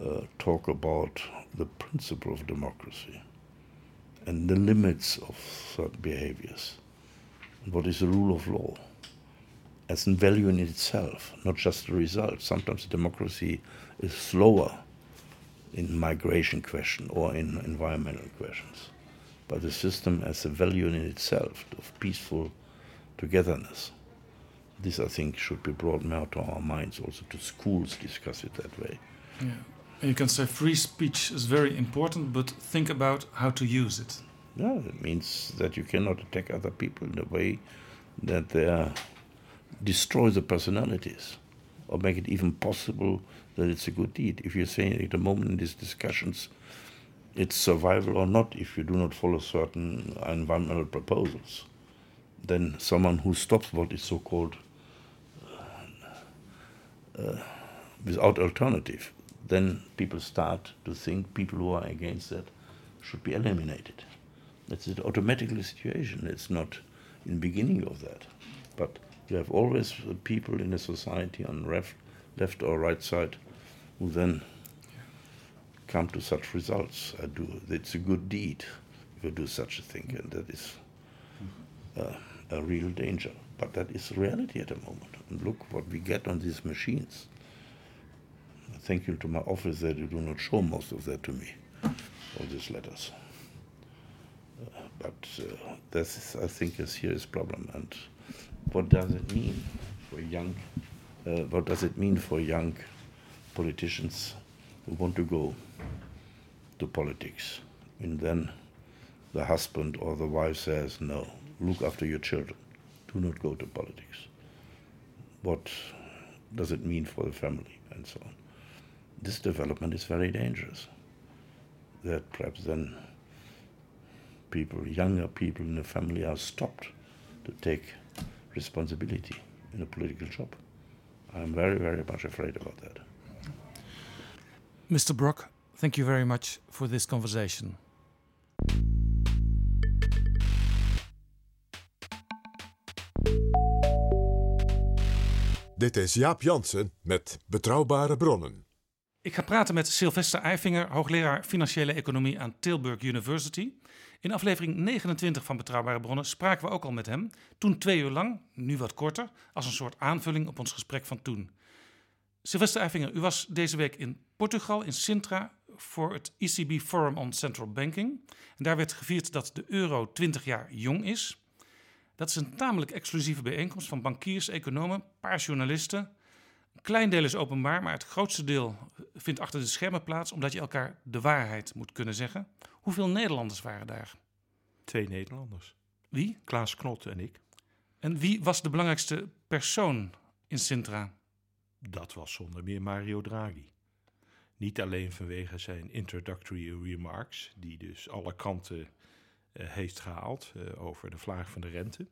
uh, talk about the principle of democracy and the limits of certain behaviors. What is the rule of law as a value in itself, not just a result. Sometimes democracy is slower in migration question or in environmental questions. But the system as a value in itself of peaceful togetherness. This, I think, should be brought more to our minds. Also, to schools discuss it that way. Yeah. You can say free speech is very important, but think about how to use it. Yeah, it means that you cannot attack other people in a way that they are, destroy the personalities or make it even possible that it's a good deed. If you're saying at the moment in these discussions, it's survival or not if you do not follow certain environmental proposals, then someone who stops what is so called uh, uh, without alternative, then people start to think people who are against that should be eliminated. That's an automatically situation. It's not in the beginning of that. But you have always people in a society on left, left or right side who then come to such results. I do. It's a good deed if you do such a thing, and that is uh, a real danger. But that is reality at the moment. And look what we get on these machines. Thank you to my office that you do not show most of that to me, all these letters. Uh, but uh, this is, I think, a serious problem. And what does it mean for young? Uh, what does it mean for young politicians who want to go to politics, and then the husband or the wife says, "No, look after your children. Do not go to politics." What does it mean for the family and so on? This development is very dangerous. That perhaps then people, younger people in the family, are stopped to take responsibility in a political job. I'm very, very much afraid about that. Mr. Brock, thank you very much for this conversation. Dit is Jaap Jansen met Betrouwbare Bronnen. Ik ga praten met Sylvester Eifinger, hoogleraar financiële economie aan Tilburg University. In aflevering 29 van Betrouwbare Bronnen spraken we ook al met hem. Toen twee uur lang, nu wat korter, als een soort aanvulling op ons gesprek van toen. Sylvester Eifinger, u was deze week in Portugal, in Sintra, voor het ECB Forum on Central Banking. En daar werd gevierd dat de euro 20 jaar jong is. Dat is een tamelijk exclusieve bijeenkomst van bankiers, economen, een paar journalisten. Een klein deel is openbaar, maar het grootste deel vindt achter de schermen plaats, omdat je elkaar de waarheid moet kunnen zeggen. Hoeveel Nederlanders waren daar? Twee Nederlanders. Wie? Klaas Knot en ik. En wie was de belangrijkste persoon in Sintra? Dat was zonder meer Mario Draghi. Niet alleen vanwege zijn introductory remarks, die dus alle kanten uh, heeft gehaald uh, over de vraag van de rente.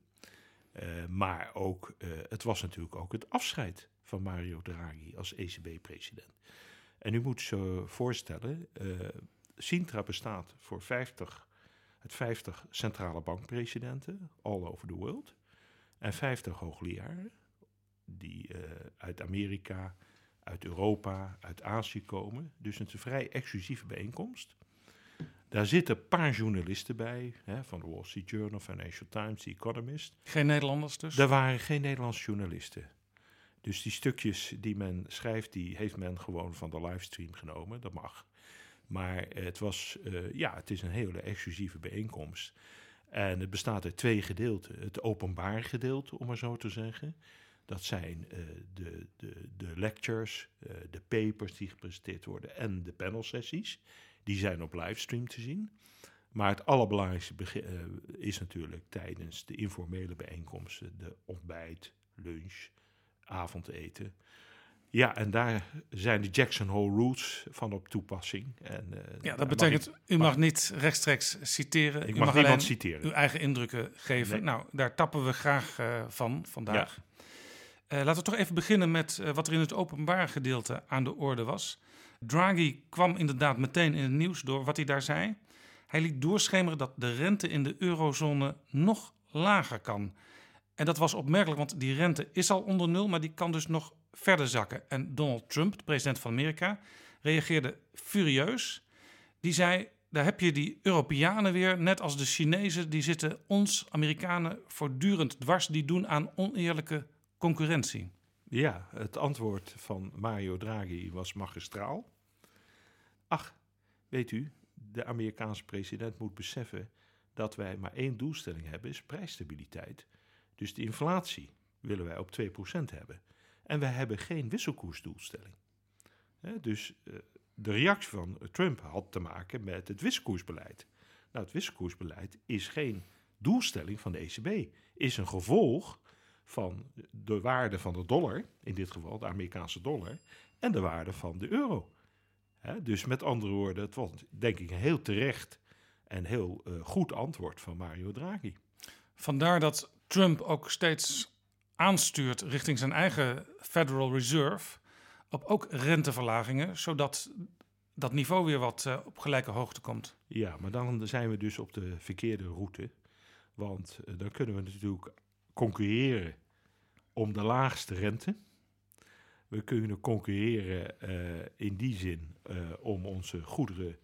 Uh, maar ook, het was natuurlijk ook het afscheid van Mario Draghi als ECB-president. En u moet zo voorstellen, Sintra bestaat voor 50, uit 50 centrale bankpresidenten all over the world. En 50 hoogleraren die uh, uit Amerika, uit Europa, uit Azië komen. Dus het is een vrij exclusieve bijeenkomst. Daar zitten een paar journalisten bij, hè, van de Wall Street Journal, Financial Times, The Economist. Geen Nederlanders dus? Er waren geen Nederlandse journalisten. Dus die stukjes die men schrijft, die heeft men gewoon van de livestream genomen. Dat mag. Maar het, was, uh, ja, het is een hele exclusieve bijeenkomst. En het bestaat uit twee gedeelten. Het openbaar gedeelte, om maar zo te zeggen. Dat zijn uh, de, de, de lectures, uh, de papers die gepresenteerd worden en de panelsessies. Die zijn op livestream te zien. Maar het allerbelangrijkste uh, is natuurlijk tijdens de informele bijeenkomsten, de ontbijt, lunch, avondeten. Ja, en daar zijn de Jackson Hole Rules van op toepassing. En, uh, ja, dat betekent, mag ik, u mag niet rechtstreeks citeren. Ik u mag, mag niemand citeren. Uw eigen indrukken geven. Nee. Nou, daar tappen we graag uh, van vandaag. Ja. Uh, laten we toch even beginnen met uh, wat er in het openbaar gedeelte aan de orde was. Draghi kwam inderdaad meteen in het nieuws door wat hij daar zei. Hij liet doorschemeren dat de rente in de eurozone nog lager kan. En dat was opmerkelijk, want die rente is al onder nul, maar die kan dus nog verder zakken. En Donald Trump, de president van Amerika, reageerde furieus. Die zei: Daar heb je die Europeanen weer, net als de Chinezen, die zitten ons, Amerikanen, voortdurend dwars. Die doen aan oneerlijke concurrentie. Ja, het antwoord van Mario Draghi was magistraal. Ach, weet u, de Amerikaanse president moet beseffen dat wij maar één doelstelling hebben, is prijsstabiliteit. Dus de inflatie willen wij op 2% hebben. En wij hebben geen wisselkoersdoelstelling. Dus eh, de reactie van Trump had te maken met het wisselkoersbeleid. Nou, het wisselkoersbeleid is geen doelstelling van de ECB, is een gevolg van de waarde van de dollar, in dit geval de Amerikaanse dollar, en de waarde van de euro. Dus met andere woorden, het was denk ik een heel terecht en heel uh, goed antwoord van Mario Draghi. Vandaar dat Trump ook steeds aanstuurt richting zijn eigen Federal Reserve op ook renteverlagingen, zodat dat niveau weer wat uh, op gelijke hoogte komt. Ja, maar dan zijn we dus op de verkeerde route. Want uh, dan kunnen we natuurlijk concurreren om de laagste rente. We kunnen concurreren uh, in die zin om onze goederen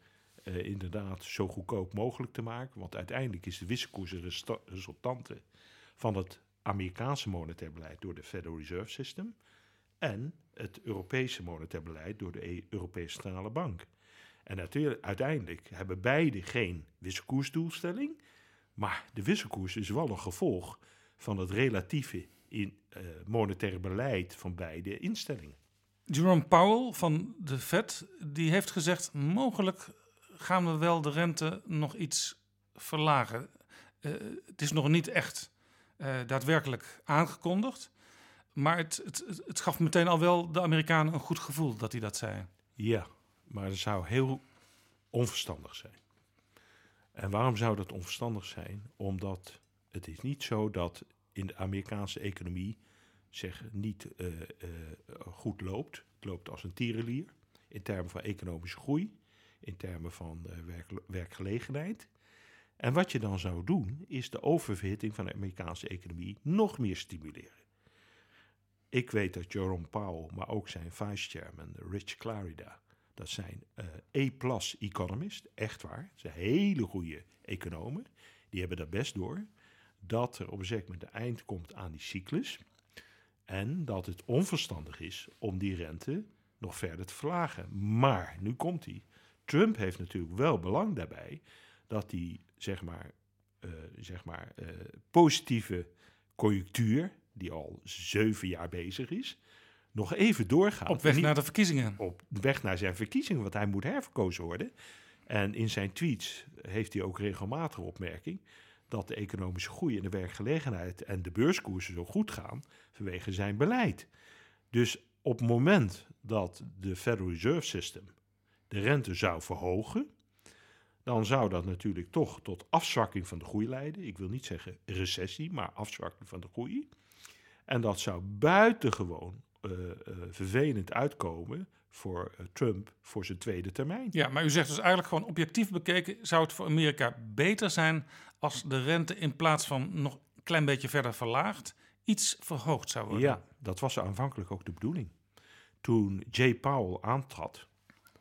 inderdaad zo goedkoop mogelijk te maken. Want uiteindelijk is de wisselkoers een resultante van het Amerikaanse monetair beleid door de Federal Reserve System en het Europese monetair beleid door de e- Europese Centrale Bank. En uiteindelijk hebben beide geen wisselkoersdoelstelling, maar de wisselkoers is wel een gevolg van het relatieve in, uh, monetaire beleid van beide instellingen. Jerome Powell van de Fed die heeft gezegd: mogelijk gaan we wel de rente nog iets verlagen. Uh, het is nog niet echt uh, daadwerkelijk aangekondigd. Maar het, het, het gaf meteen al wel de Amerikanen een goed gevoel dat hij dat zei. Ja, maar het zou heel onverstandig zijn. En waarom zou dat onverstandig zijn? Omdat het is niet zo dat in de Amerikaanse economie zeg, niet uh, uh, goed loopt. Het loopt als een tierenlier in termen van economische groei, in termen van werk, werkgelegenheid. En wat je dan zou doen, is de oververhitting van de Amerikaanse economie nog meer stimuleren. Ik weet dat Jerome Powell, maar ook zijn vice-chairman Rich Clarida, dat zijn A-plus economist, echt waar. Ze hele goede economen. Die hebben dat best door. Dat er op een zeker moment een eind komt aan die cyclus. En dat het onverstandig is om die rente nog verder te verlagen. Maar, nu komt hij. Trump heeft natuurlijk wel belang daarbij dat die zeg maar, uh, zeg maar uh, positieve conjunctuur, die al zeven jaar bezig is, nog even doorgaat. Op weg naar de verkiezingen. Op weg naar zijn verkiezingen, want hij moet herverkozen worden. En in zijn tweets heeft hij ook regelmatig opmerking dat de economische groei en de werkgelegenheid en de beurskoersen zo goed gaan vanwege zijn beleid. Dus op het moment dat de Federal Reserve System de rente zou verhogen, dan zou dat natuurlijk toch tot afzwakking van de groei leiden. Ik wil niet zeggen recessie, maar afzwakking van de groei. En dat zou buitengewoon uh, uh, vervelend uitkomen voor uh, Trump voor zijn tweede termijn. Ja, maar u zegt dus eigenlijk gewoon objectief bekeken... zou het voor Amerika beter zijn als de rente in plaats van nog een klein beetje verder verlaagd... iets verhoogd zou worden? Ja, dat was aanvankelijk ook de bedoeling. Toen Jay Powell aantrad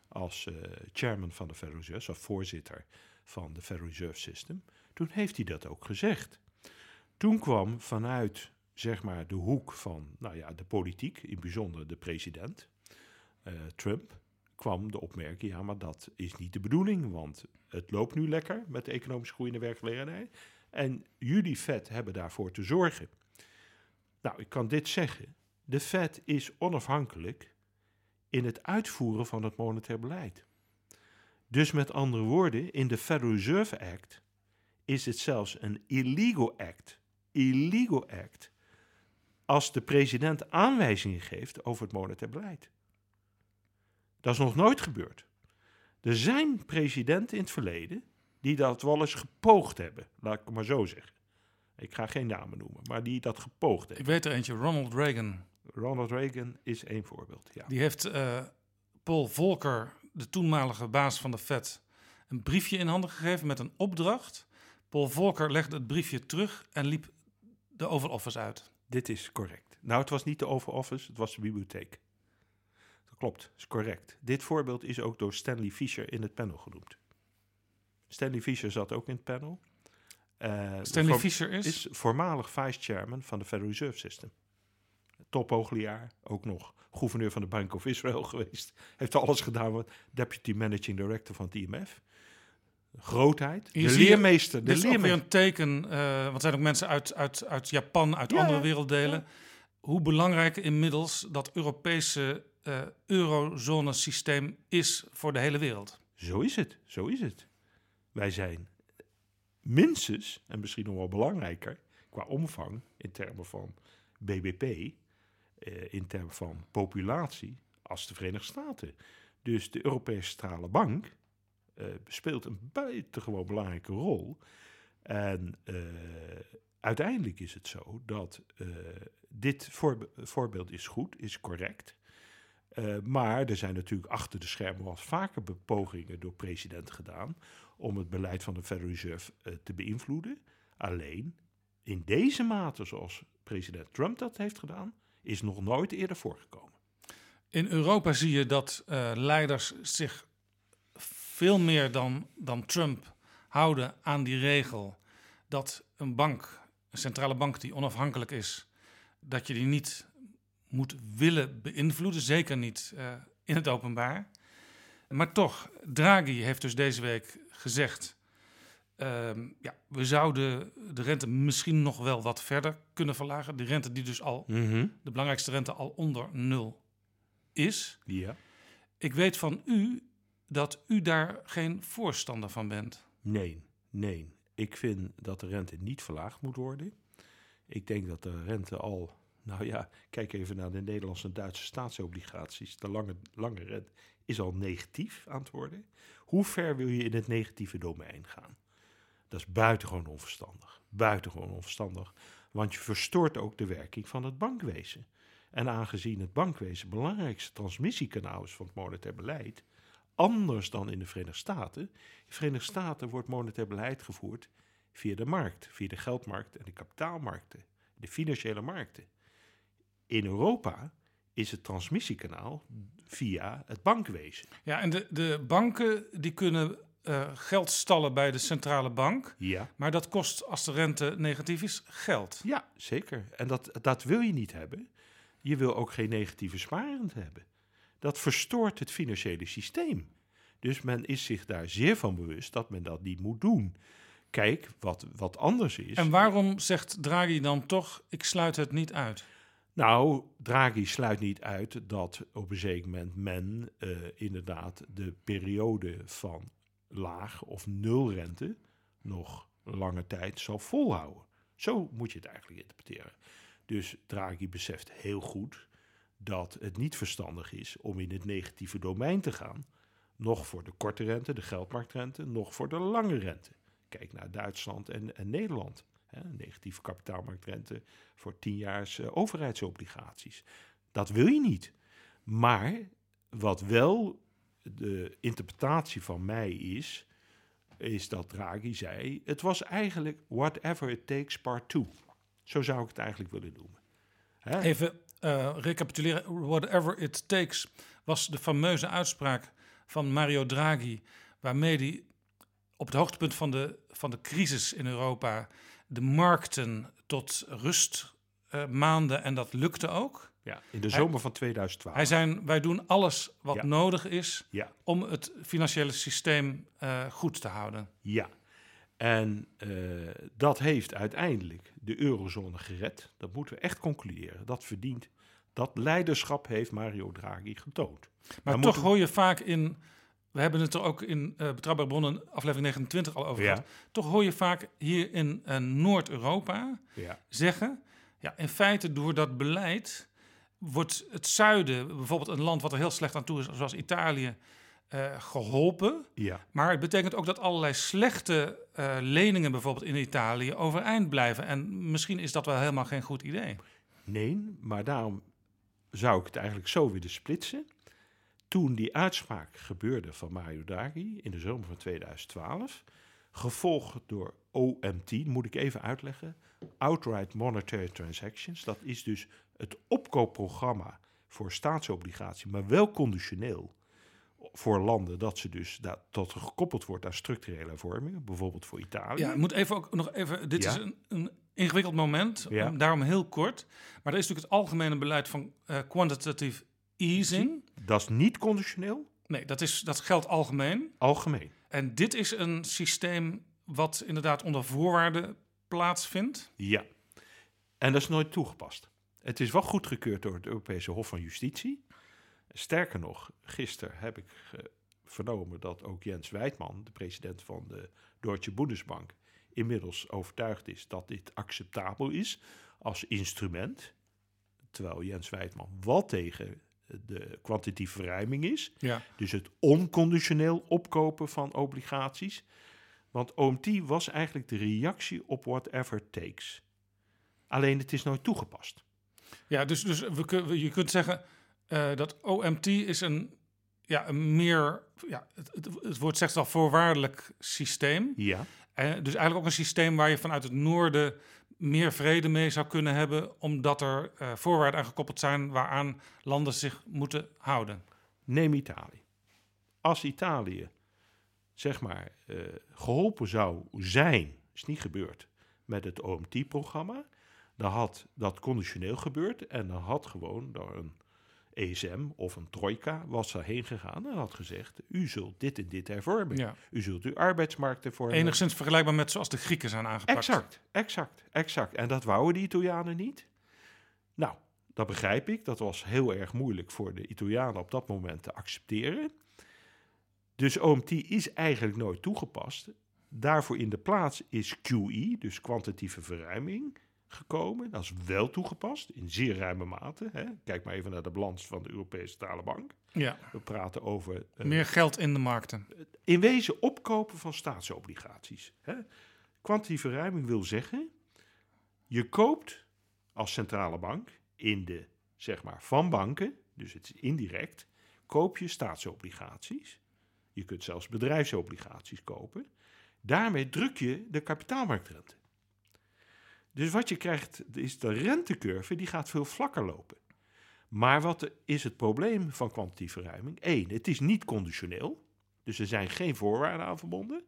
als uh, chairman van de Federal Reserve, of voorzitter van de Federal Reserve System, toen heeft hij dat ook gezegd. Toen kwam vanuit zeg maar de hoek van nou ja, de politiek, in bijzonder de president Trump, kwam de opmerking: ja, maar dat is niet de bedoeling, want het loopt nu lekker met de economische groei en de werkgelegenheid. En jullie Fed hebben daarvoor te zorgen. Nou, ik kan dit zeggen. De Fed is onafhankelijk in het uitvoeren van het monetair beleid. Dus met andere woorden, in de Federal Reserve Act is het zelfs een illegal act. Illegal act. Als de president aanwijzingen geeft over het monetair beleid. Dat is nog nooit gebeurd. Er zijn presidenten in het verleden die dat wel eens gepoogd hebben, laat ik het maar zo zeggen. Ik ga geen namen noemen, maar die dat gepoogd hebben. Ik weet er eentje, Ronald Reagan. Ronald Reagan is één voorbeeld. Ja. Die heeft uh, Paul Volcker, de toenmalige baas van de Fed, een briefje in handen gegeven met een opdracht. Paul Volcker legde het briefje terug en liep de Oval Office uit. Dit is correct. Nou, het was niet de Oval Office, het was de bibliotheek. Klopt, is correct. Dit voorbeeld is ook door Stanley Fischer in het panel genoemd. Stanley Fischer zat ook in het panel. Uh, Stanley Fischer is? is voormalig vice-chairman van de Federal Reserve System. Tophoogleraar, ook nog gouverneur van de Bank of Israel geweest. Heeft alles gedaan, wat deputy managing director van het IMF. Grootheid, de leermeester. De Dit is ook weer leermeester. een teken, eh, want er zijn ook mensen uit, uit, uit Japan, uit Ja, andere ja, werelddelen. Hoe belangrijk inmiddels dat Europese eh eurozone-systeem is voor de hele wereld. Zo is het, zo is het. Wij zijn minstens, en misschien nog wel belangrijker, qua omvang in termen van BBP, eh, in termen van populatie, als de Verenigde Staten. Dus de Europese Centrale Bank eh, speelt een buitengewoon belangrijke rol. En uiteindelijk is het zo dat dit voorbe- voorbeeld is goed, is correct. Eh, maar er zijn natuurlijk achter de schermen wel vaker pogingen door presidenten gedaan om het beleid van de Federal Reserve eh, te beïnvloeden. Alleen in deze mate zoals president Trump dat heeft gedaan, is nog nooit eerder voorgekomen. In Europa zie je dat eh, leiders zich veel meer dan, dan Trump houden aan die regel dat een bank, een centrale bank die onafhankelijk is, dat je die niet moet willen beïnvloeden, zeker niet eh, in het openbaar. Maar toch, Draghi heeft dus deze week gezegd, ehm, ja, we zouden de rente misschien nog wel wat verder kunnen verlagen. De rente die dus al, de belangrijkste rente al onder nul is. Ja. Ik weet van u dat u daar geen voorstander van bent. Nee, nee. Ik vind dat de rente niet verlaagd moet worden. Ik denk dat de rente al, nou ja, kijk even naar de Nederlandse en Duitse staatsobligaties. De lange, lange rente is al negatief aan het worden. Hoe ver wil je in het negatieve domein gaan? Dat is buitengewoon onverstandig. Buitengewoon onverstandig. Want je verstoort ook de werking van het bankwezen. En aangezien het bankwezen het belangrijkste transmissiekanaal is van het monetair beleid, anders dan in de Verenigde Staten. In de Verenigde Staten wordt monetair beleid gevoerd via de markt, via de geldmarkt en de kapitaalmarkten, de financiële markten. In Europa is het transmissiekanaal via het bankwezen. Ja, en de, de banken die kunnen eh, geld stallen bij de centrale bank. Ja. Maar dat kost, als de rente negatief is, geld. Ja, zeker. En dat, dat wil je niet hebben. Je wil ook geen negatieve sparend hebben. Dat verstoort het financiële systeem. Dus men is zich daar zeer van bewust dat men dat niet moet doen. Kijk, wat, wat anders is. En waarom zegt Draghi dan toch, ik sluit het niet uit? Nou, Draghi sluit niet uit dat op een zeker moment men eh, inderdaad de periode van laag of nul rente nog lange tijd zal volhouden. Zo moet je het eigenlijk interpreteren. Dus Draghi beseft heel goed dat het niet verstandig is om in het negatieve domein te gaan. Nog voor de korte rente, de geldmarktrente, nog voor de lange rente. Kijk naar Duitsland en Nederland. Negatieve kapitaalmarktrente voor tienjaars uh, overheidsobligaties. Dat wil je niet. Maar wat wel de interpretatie van mij is, is dat Draghi zei: het was eigenlijk whatever it takes part 2. Zo zou ik het eigenlijk willen noemen. Hè? Even uh, recapituleren. Whatever it takes was de fameuze uitspraak van Mario Draghi, waarmee hij op het hoogtepunt van de, van de crisis in Europa de markten tot rust uh, maande en dat lukte ook. Ja, in de zomer hij, van 2012. Hij zei, wij doen alles wat Ja. nodig is Ja. om het financiële systeem uh, goed te houden. Ja, en uh, dat heeft uiteindelijk de eurozone gered. Dat moeten we echt concluderen. Dat verdient. Dat leiderschap heeft Mario Draghi getoond. Maar Dan toch hoor je vaak in, we hebben het er ook in uh, Betrouwbare Bronnen aflevering 29 al over Ja. gehad. Toch hoor je vaak hier in uh, Noord-Europa Ja. zeggen, ja, in feite door dat beleid wordt het zuiden, bijvoorbeeld een land wat er heel slecht aan toe is, zoals Italië, eh, geholpen. Ja. Maar het betekent ook dat allerlei slechte eh, leningen bijvoorbeeld in Italië overeind blijven. En misschien is dat wel helemaal geen goed idee. Nee, maar daarom zou ik het eigenlijk zo willen splitsen. Toen die uitspraak gebeurde van Mario Draghi in de zomer van 2012, gevolgd door OMT, moet ik even uitleggen. Outright Monetary Transactions. Dat is dus het opkoopprogramma voor staatsobligatie, maar wel conditioneel voor landen dat ze dus dat, dat gekoppeld wordt aan structurele hervormingen, bijvoorbeeld voor Italië. Ja, ik moet even ook nog even. Dit Ja. is een, een ingewikkeld moment, Ja. daarom heel kort. Maar er is natuurlijk het algemene beleid van eh, quantitative easing. Dat is niet conditioneel, Nee, dat, is, dat geldt algemeen. algemeen. En dit is een systeem wat inderdaad onder voorwaarden plaatsvindt. Ja. En dat is nooit toegepast. Het is wel goedgekeurd door het Europese Hof van Justitie. Sterker nog, gisteren heb ik eh, vernomen dat ook Jens Wijtman, de president van de Deutsche Bundesbank, inmiddels overtuigd is dat dit acceptabel is als instrument. Terwijl Jens Wijtman wel tegen de kwantitatieve verruiming is. Ja. Dus het onconditioneel opkopen van obligaties. Want OMT was eigenlijk de reactie op whatever takes. Alleen het is nooit toegepast. Ja, dus, dus we je kunt zeggen eh, dat OMT is een, ja, een meer, ja, het, het, het woord zegt al, voorwaardelijk systeem. Ja. Eh, dus eigenlijk ook een systeem waar je vanuit het noorden meer vrede mee zou kunnen hebben, omdat er eh, voorwaarden aan gekoppeld zijn waaraan landen zich moeten houden. Neem Italië. Als Italië, zeg maar, eh, geholpen zou zijn, is niet gebeurd, met het OMT-programma, dan had dat conditioneel gebeurd en dan had gewoon door een ESM of een trojka was daarheen gegaan en had gezegd, u zult dit en dit hervormen. Ja. U zult uw arbeidsmarkt hervormen. Enigszins vergelijkbaar met zoals de Grieken zijn aangepakt. Exact, exact, exact. En dat wouden de Italianen niet. Nou, dat begrijp ik. Dat was heel erg moeilijk voor de Italianen op dat moment te accepteren. Dus OMT is eigenlijk nooit toegepast. Daarvoor in de plaats is QE, dus kwantitatieve verruiming, gekomen. Dat is wel toegepast, in zeer ruime mate. Hè. Kijk maar even naar de balans van de Europese Centrale Bank. Ja. We praten over... eh, Meer geld in de markten. in wezen opkopen van staatsobligaties. Hè? Kwantitatieve verruiming wil zeggen, je koopt als centrale bank in de, zeg maar, van banken, dus het is indirect, koop je staatsobligaties. Je kunt zelfs bedrijfsobligaties kopen. Daarmee druk je de kapitaalmarktrente. Dus wat je krijgt is de rentecurve, die gaat veel vlakker lopen. Maar wat is het probleem van kwantitatieve verruiming? Eén, het is niet conditioneel. Dus er zijn geen voorwaarden aan verbonden.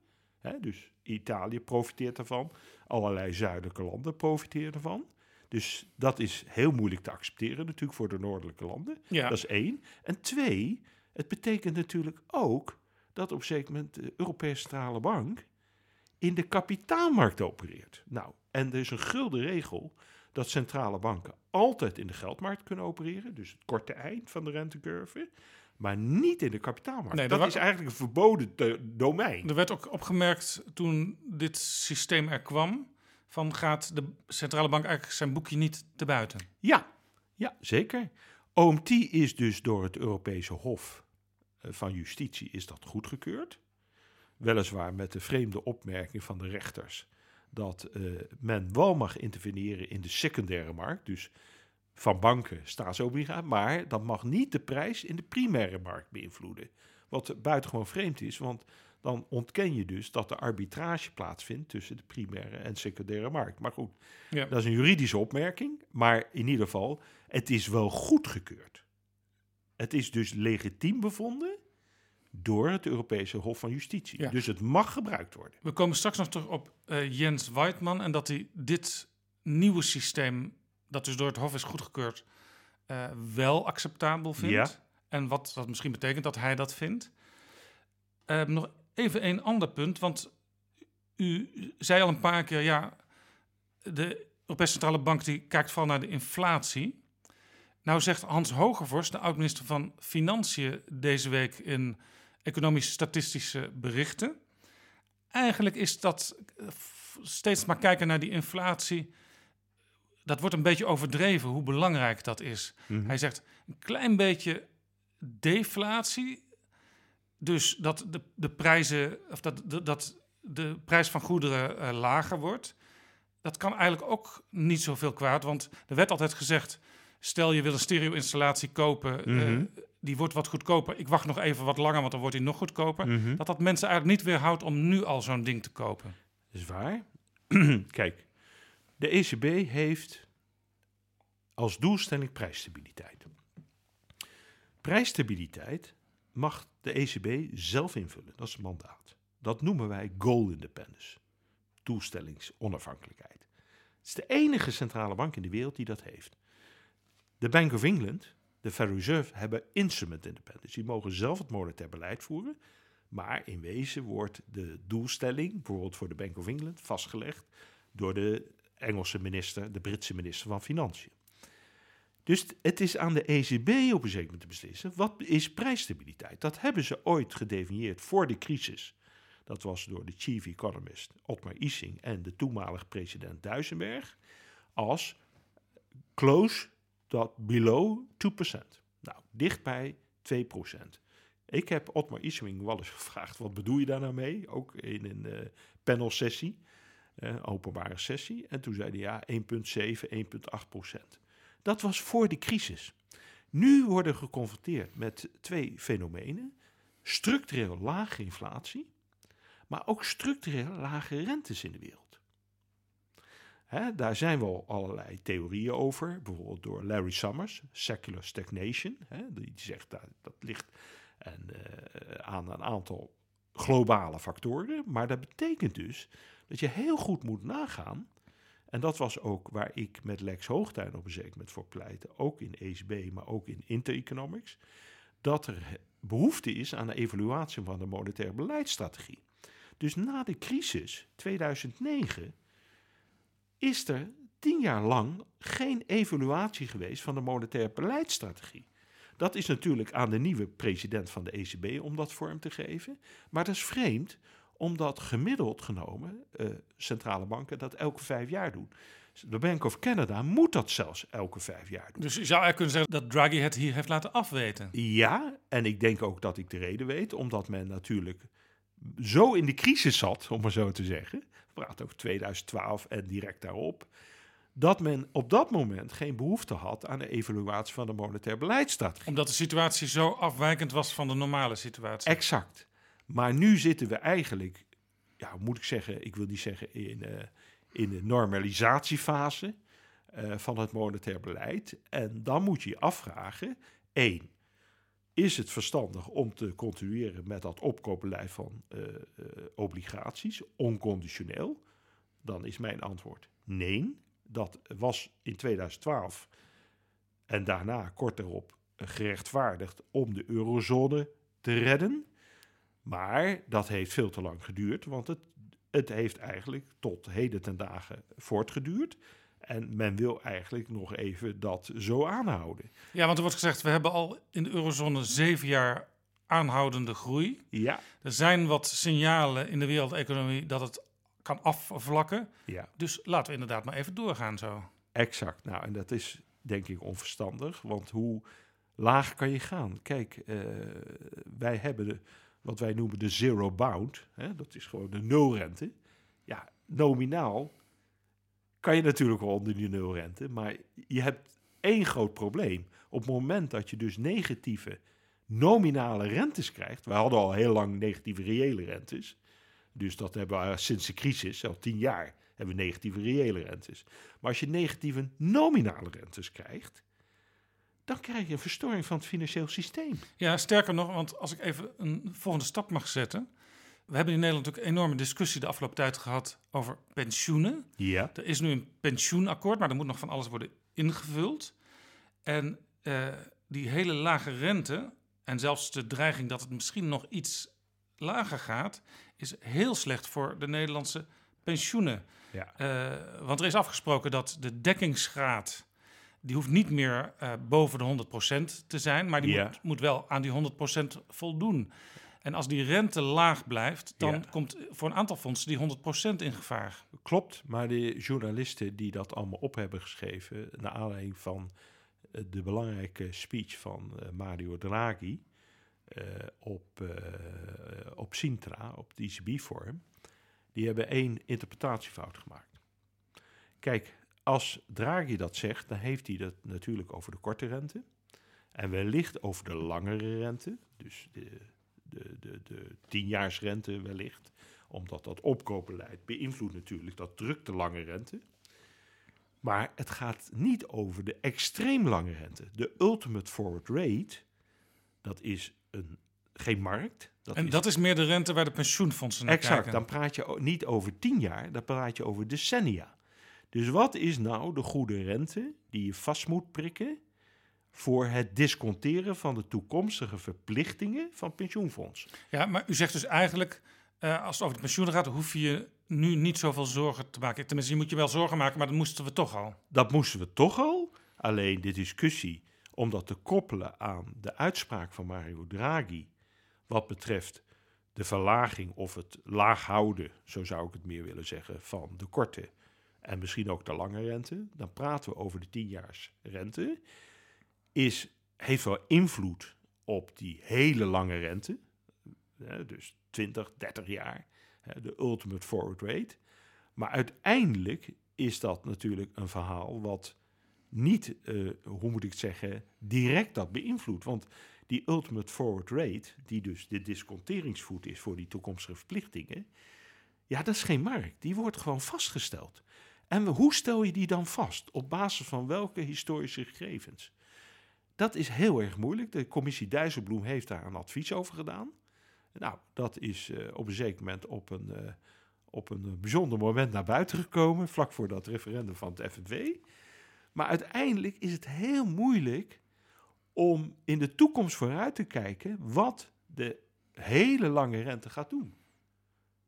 Dus Italië profiteert ervan. Allerlei zuidelijke landen profiteren ervan. Dus dat is heel moeilijk te accepteren natuurlijk voor de noordelijke landen. Ja. Dat is één. En twee, het betekent natuurlijk ook dat op een zeker moment de Europese Centrale Bank in de kapitaalmarkt opereert. Nou, en er is een gulden regel dat centrale banken altijd in de geldmarkt kunnen opereren, dus het korte eind van de rentecurve, maar niet in de kapitaalmarkt. Nee, dat is eigenlijk een verboden do- domein. Er werd ook opgemerkt toen dit systeem er kwam, van gaat de centrale bank eigenlijk zijn boekje niet te buiten. Ja, ja, zeker. OMT is dus door het Europese Hof eh, van Justitie is dat goedgekeurd. Weliswaar met de vreemde opmerking van de rechters dat eh, men wel mag interveneren in de secundaire markt, dus van banken, staatsobligaties, maar dat mag niet de prijs in de primaire markt beïnvloeden. Wat buitengewoon vreemd is, want dan ontken je dus dat er arbitrage plaatsvindt tussen de primaire en secundaire markt. Maar goed, Ja. dat is een juridische opmerking, maar in ieder geval, het is wel goedgekeurd. Het is dus legitiem bevonden door het Europese Hof van Justitie. Ja. Dus het mag gebruikt worden. We komen straks nog terug op eh, Jens Weidmann en dat hij dit nieuwe systeem, dat dus door het Hof is goedgekeurd, eh, wel acceptabel vindt. Ja. En wat dat misschien betekent dat hij dat vindt. Eh, nog even een ander punt, want u zei al een paar keer, ja, de Europese Centrale Bank die kijkt vooral naar de inflatie. Nou zegt Hans Hogevorst, de oud-minister van Financiën, deze week in economische statistische berichten. Eigenlijk is dat eh, steeds maar kijken naar die inflatie. Dat wordt een beetje overdreven hoe belangrijk dat is. Mhm. Hij zegt een klein beetje deflatie. Dus dat de, de prijzen, of dat, de, dat de prijs van goederen eh, lager wordt. Dat kan eigenlijk ook niet zoveel kwaad. Want er werd altijd gezegd: stel je wil een stereo-installatie kopen. eh, Mhm. Die wordt wat goedkoper. Ik wacht nog even wat langer, want dan wordt hij nog goedkoper. Mhm. Dat dat mensen eigenlijk niet weerhoudt om nu al zo'n ding te kopen. Dat is waar. Kijk, de ECB heeft als doelstelling prijsstabiliteit. Prijsstabiliteit mag de ECB zelf invullen. Dat is het mandaat. Dat noemen wij goal independence. Doelstellingsonafhankelijkheid. Het is de enige centrale bank in de wereld die dat heeft. De Bank of England, de Federal Reserve, hebben instrument independence. Die mogen zelf het monetair beleid voeren. Maar in wezen wordt de doelstelling, bijvoorbeeld voor de Bank of England, vastgelegd door de Engelse minister, de Britse minister van Financiën. Dus het is aan de ECB op een zeker te beslissen, wat is prijsstabiliteit? Dat hebben ze ooit gedefinieerd voor de crisis. Dat was door de chief economist Otmar Issing en de toenmalige president Duisenberg als close tot below 2%. Nou, dicht bij 2%. Ik heb Otmar Issing wel eens gevraagd, wat bedoel je daar nou mee? Ook in een uh, panelsessie, uh, openbare sessie. En toen zei hij ja, 1,7, 1,8%. Dat was voor de crisis. Nu worden we geconfronteerd met twee fenomenen. Structureel lage inflatie, maar ook structureel lage rentes in de wereld. Daar zijn wel allerlei theorieën over, bijvoorbeeld door Larry Summers, secular stagnation. Die zegt dat, dat ligt en, uh, aan een aantal globale factoren. Maar dat betekent dus dat je heel goed moet nagaan. En dat was ook waar ik met Lex Hoogtuin op een zeker moment voor pleitte. Ook in ECB, maar ook in Intereconomics. Dat er behoefte is aan een evaluatie van de monetaire beleidsstrategie. Dus na de crisis 2009 is er tien jaar lang geen evaluatie geweest van de monetaire beleidsstrategie. Dat is natuurlijk aan de nieuwe president van de ECB om dat vorm te geven. Maar dat is vreemd, omdat gemiddeld genomen uh, centrale banken dat elke vijf jaar doen. De Bank of Canada moet dat zelfs elke vijf jaar doen. Dus je zou eigenlijk kunnen zeggen dat Draghi het hier heeft laten afweten. Ja, en ik denk ook dat ik de reden weet, omdat men natuurlijk zo in de crisis zat, om maar zo te zeggen. Praten over 2012 en direct daarop dat men op dat moment geen behoefte had aan de evaluatie van de monetaire beleidsstrategie. Omdat de situatie zo afwijkend was van de normale situatie. Exact. Maar nu zitten we eigenlijk, ja, moet ik zeggen, ik wil niet zeggen in, uh, in de normalisatiefase uh, van het monetair beleid. En dan moet je je afvragen, één, is het verstandig om te continueren met dat opkoopbeleid van uh, obligaties, onconditioneel? Dan is mijn antwoord nee. Dat was in 2012 en daarna kort erop gerechtvaardigd om de eurozone te redden. Maar dat heeft veel te lang geduurd, want het, het heeft eigenlijk tot heden ten dagen voortgeduurd. En men wil eigenlijk nog even dat zo aanhouden. Ja, want er wordt gezegd, we hebben al in de eurozone zeven jaar aanhoudende groei. Ja. Er zijn wat signalen in de wereldeconomie dat het kan afvlakken. Ja. Dus laten we inderdaad maar even doorgaan zo. Exact. Nou, en dat is denk ik onverstandig, want hoe laag kan je gaan? Kijk, uh, wij hebben de, wat wij noemen de zero bound. Hè? Dat is gewoon de nulrente. Ja, nominaal kan je natuurlijk wel onder die nulrente, maar je hebt één groot probleem. Op het moment dat je dus negatieve nominale rentes krijgt, we hadden al heel lang negatieve reële rentes, dus dat hebben we sinds de crisis, al tien jaar, hebben we negatieve reële rentes. Maar als je negatieve nominale rentes krijgt, dan krijg je een verstoring van het financieel systeem. Ja, sterker nog, want als ik even een volgende stap mag zetten. We hebben in Nederland natuurlijk een enorme discussie de afgelopen tijd gehad over pensioenen. Ja. Er is nu een pensioenakkoord, maar er moet nog van alles worden ingevuld. En uh, die hele lage rente en zelfs de dreiging dat het misschien nog iets lager gaat, is heel slecht voor de Nederlandse pensioenen. Ja. Uh, want er is afgesproken dat de dekkingsgraad, die hoeft niet meer uh, boven de 100% te zijn, maar die Ja. moet, moet wel aan die 100% voldoen. En als die rente laag blijft, dan Ja. komt voor een aantal fondsen die 100% in gevaar. Klopt, maar de journalisten die dat allemaal op hebben geschreven, naar aanleiding van eh, de belangrijke speech van eh, Mario Draghi eh, op, op Sintra, op het ECB-forum, die hebben één interpretatiefout gemaakt. Kijk, als Draghi dat zegt, dan heeft hij dat natuurlijk over de korte rente. En wellicht over de langere rente, dus de, de, de, de tienjaarsrente wellicht, omdat dat opkoopbeleid beïnvloedt natuurlijk, dat drukt de lange rente. Maar het gaat niet over de extreem lange rente. De ultimate forward rate, dat is een, geen markt. Dat en is dat is meer de rente waar de pensioenfondsen naar Exact, kijken. dan praat je niet over tien jaar, dan praat je over decennia. Dus wat is nou de goede rente die je vast moet prikken voor het disconteren van de toekomstige verplichtingen van pensioenfonds? Ja, maar u zegt dus eigenlijk, eh, als het over de pensioenen gaat, hoef je nu niet zoveel zorgen te maken. Tenminste, je moet je wel zorgen maken, maar dat moesten we toch al. Dat moesten we toch al. Alleen de discussie om dat te koppelen aan de uitspraak van Mario Draghi wat betreft de verlaging of het laag houden, zo zou ik het meer willen zeggen, van de korte en misschien ook de lange rente, dan praten we over de 10 rente, is, heeft wel invloed op die hele lange rente, dus 20, 30 jaar, de ultimate forward rate. Maar uiteindelijk is dat natuurlijk een verhaal wat niet, eh, hoe moet ik het zeggen, direct dat beïnvloedt. Want die ultimate forward rate, die dus de disconteringsvoet is voor die toekomstige verplichtingen, ja, dat is geen markt. Die wordt gewoon vastgesteld. En hoe stel je die dan vast? Op basis van welke historische gegevens? Dat is heel erg moeilijk. De commissie Dijsselbloem heeft daar een advies over gedaan. Nou, dat is eh, op een zeker moment op een, eh, op een bijzonder moment naar buiten gekomen, vlak voor dat referendum van het FNV. Maar uiteindelijk is het heel moeilijk om in de toekomst vooruit te kijken wat de hele lange rente gaat doen.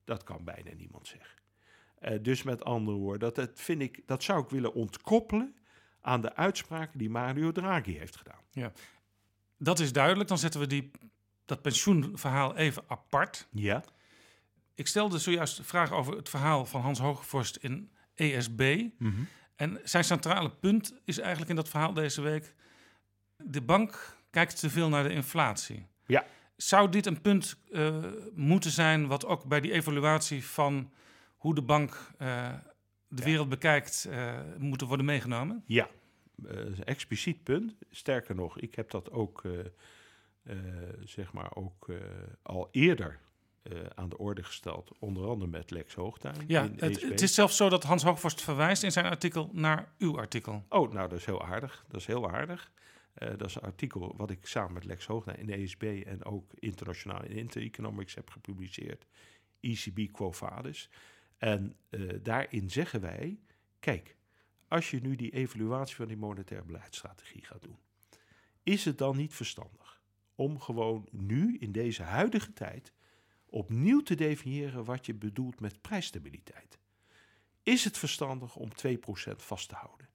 Dat kan bijna niemand zeggen. Eh, dus met andere woorden, dat, dat, vind ik, dat zou ik willen ontkoppelen aan de uitspraken die Mario Draghi heeft gedaan. Ja, dat is duidelijk. Dan zetten we die, dat pensioenverhaal even apart. Ja. Ik stelde zojuist de vraag over het verhaal van Hans Hogevorst in ESB. Mhm. En zijn centrale punt is eigenlijk in dat verhaal deze week... de bank kijkt te veel naar de inflatie. Ja. Zou dit een punt eh, moeten zijn wat ook bij die evaluatie van hoe de bank eh, de wereld bekijkt eh moet worden meegenomen? Ja, eh, expliciet punt. Sterker nog, ik heb dat ook, eh, zeg maar, ook al eerder aan de orde gesteld. Onder andere met Lex Hoogtuin. Ja, in het, ESB. het is zelfs zo dat Hans Hogevorst verwijst in zijn artikel naar uw artikel. Oh, nou, dat is heel aardig. Dat is heel aardig. Dat is een artikel wat ik samen met Lex Hoogtuin in de ESB en ook internationaal in Inter-Economics heb gepubliceerd. ECB Quo Vadis. En eh, daarin zeggen wij, kijk, als je nu die evaluatie van die monetaire beleidsstrategie gaat doen, is het dan niet verstandig om gewoon nu in deze huidige tijd opnieuw te definiëren wat je bedoelt met prijsstabiliteit? Is het verstandig om 2% vast te houden?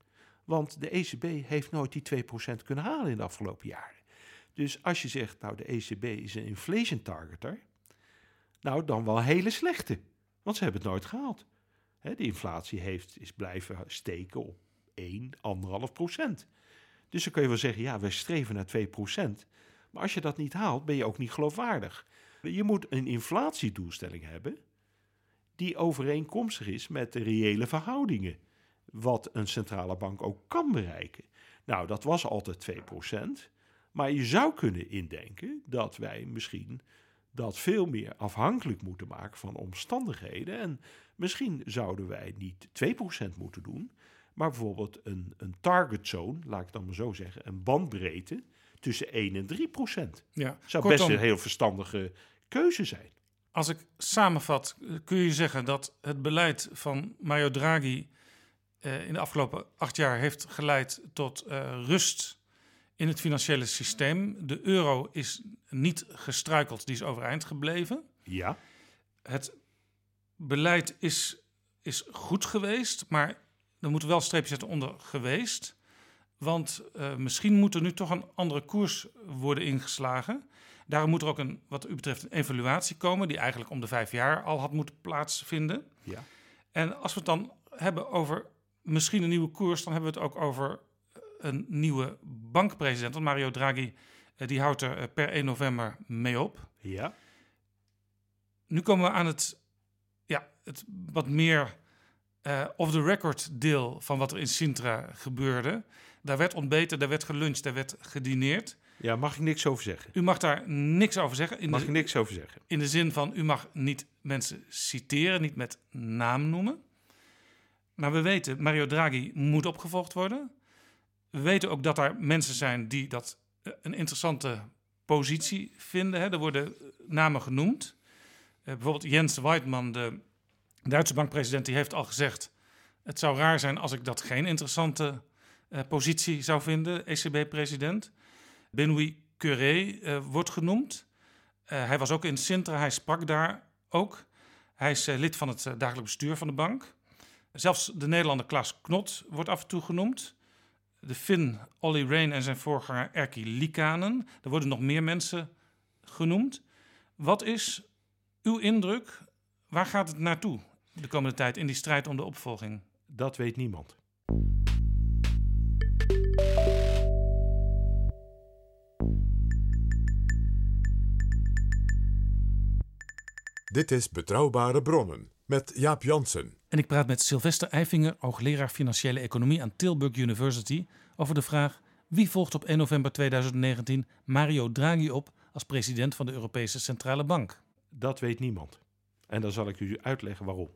Want de ECB heeft nooit die 2% kunnen halen in de afgelopen jaren. Dus als je zegt, nou de ECB is een inflation targeter, nou dan wel hele slechte. Want ze hebben het nooit gehaald. De inflatie heeft, is blijven steken op 1, 1,5 procent. Dus dan kun je wel zeggen, ja, wij streven naar 2 procent. Maar als je dat niet haalt, ben je ook niet geloofwaardig. Je moet een inflatiedoelstelling hebben die overeenkomstig is met de reële verhoudingen. Wat een centrale bank ook kan bereiken. Nou, dat was altijd 2 procent. Maar je zou kunnen indenken dat wij misschien dat veel meer afhankelijk moeten maken van omstandigheden. En misschien zouden wij niet 2% moeten doen, maar bijvoorbeeld een, een target zone, laat ik het dan maar zo zeggen, een bandbreedte tussen 1 en 3%. Ja, Zou kortom- best een heel verstandige keuze zijn. Als ik samenvat, kun je zeggen dat het beleid van Mario Draghi eh, in de afgelopen acht jaar heeft geleid tot eh, rust in het financiële systeem. De euro is niet gestruikeld, die is overeind gebleven. Ja. Het beleid is, is goed geweest, maar er moeten wel streepjes zetten onder geweest. Want eh, misschien moet er nu toch een andere koers worden ingeslagen. Daarom moet er ook een, wat u betreft, een evaluatie komen, die eigenlijk om de vijf jaar al had moeten plaatsvinden. Ja. En als we het dan hebben over misschien een nieuwe koers, dan hebben we het ook over een nieuwe bankpresident. Want Mario Draghi, eh, die houdt er eh, per 1 november mee op. Ja. Nu komen we aan het, ja, het wat meer eh off-the-record deel van wat er in Sintra gebeurde. Daar werd ontbeten, daar werd geluncht, daar werd gedineerd. Ja, mag ik niks over zeggen? U mag daar niks over zeggen. In Mag de, ik niks over zeggen? In de zin van, u mag niet mensen citeren, niet met naam noemen. Maar we weten, Mario Draghi moet opgevolgd worden. We weten ook dat er mensen zijn die dat eh, een interessante positie vinden. Hè. Er worden namen genoemd. Eh, bijvoorbeeld Jens Weidmann, de Duitse bankpresident, die heeft al gezegd... het zou raar zijn als ik dat geen interessante eh, positie zou vinden, ECB-president. Benoît Curé eh, wordt genoemd. Eh, hij was ook in Sintra, hij sprak daar ook. Hij is eh, lid van het eh, dagelijks bestuur van de bank. Zelfs de Nederlander Klaas Knot wordt af en toe genoemd. De Fin Olly Rehn en zijn voorganger Erkki Liikanen. Er worden nog meer mensen genoemd. Wat is uw indruk? Waar gaat het naartoe de komende tijd in die strijd om de opvolging? Dat weet niemand. Dit is Betrouwbare Bronnen met Jaap Jansen. En ik praat met Sylvester Eifinger, hoogleraar financiële economie aan Tilburg University, over de vraag wie volgt op 1 november 2019 Mario Draghi op als president van de Europese Centrale Bank. Dat weet niemand. En dan zal ik u uitleggen waarom.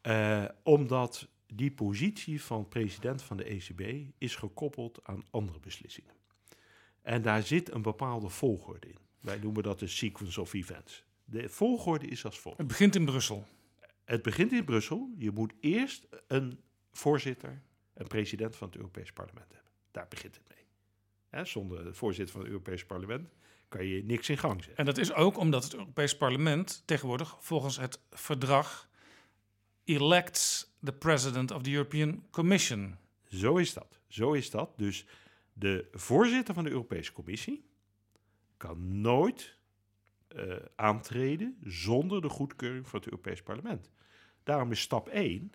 Eh, omdat die positie van president van de ECB is gekoppeld aan andere beslissingen. En daar zit een bepaalde volgorde in. Wij noemen dat de sequence of events. De volgorde is als volgt. Het begint in Brussel. Het begint in Brussel. Je moet eerst een voorzitter, een president van het Europees Parlement hebben. Daar begint het mee. Hè, zonder de voorzitter van het Europees Parlement kan je niks in gang zetten. En dat is ook omdat het Europees Parlement tegenwoordig volgens het verdrag elects the president of the European Commission. Zo is dat. Zo is dat. Dus de voorzitter van de Europese Commissie kan nooit uh, aantreden zonder de goedkeuring van het Europees Parlement. Daarom is stap 1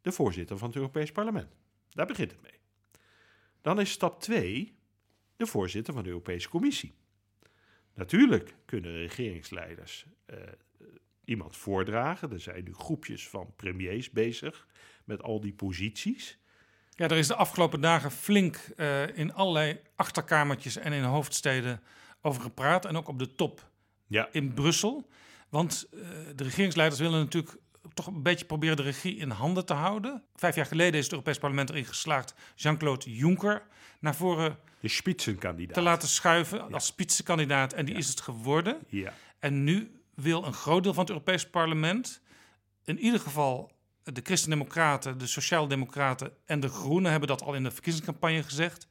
de voorzitter van het Europees Parlement. Daar begint het mee. Dan is stap 2 de voorzitter van de Europese Commissie. Natuurlijk kunnen regeringsleiders uh, iemand voordragen. Er zijn nu groepjes van premiers bezig met al die posities. Ja, er is de afgelopen dagen flink uh, in allerlei achterkamertjes en in hoofdsteden over gepraat. En ook op de top ja. in Brussel. Want uh, de regeringsleiders willen natuurlijk toch een beetje proberen de regie in handen te houden. Vijf jaar geleden is het Europees Parlement erin geslaagd Jean-Claude Juncker naar voren de spitsenkandidaat te laten schuiven ja. als spitsenkandidaat. En die ja. is het geworden. Ja. En nu wil een groot deel van het Europees Parlement, in ieder geval de Christen-Democraten, de Sociaaldemocraten en de Groenen hebben dat al in de verkiezingscampagne gezegd,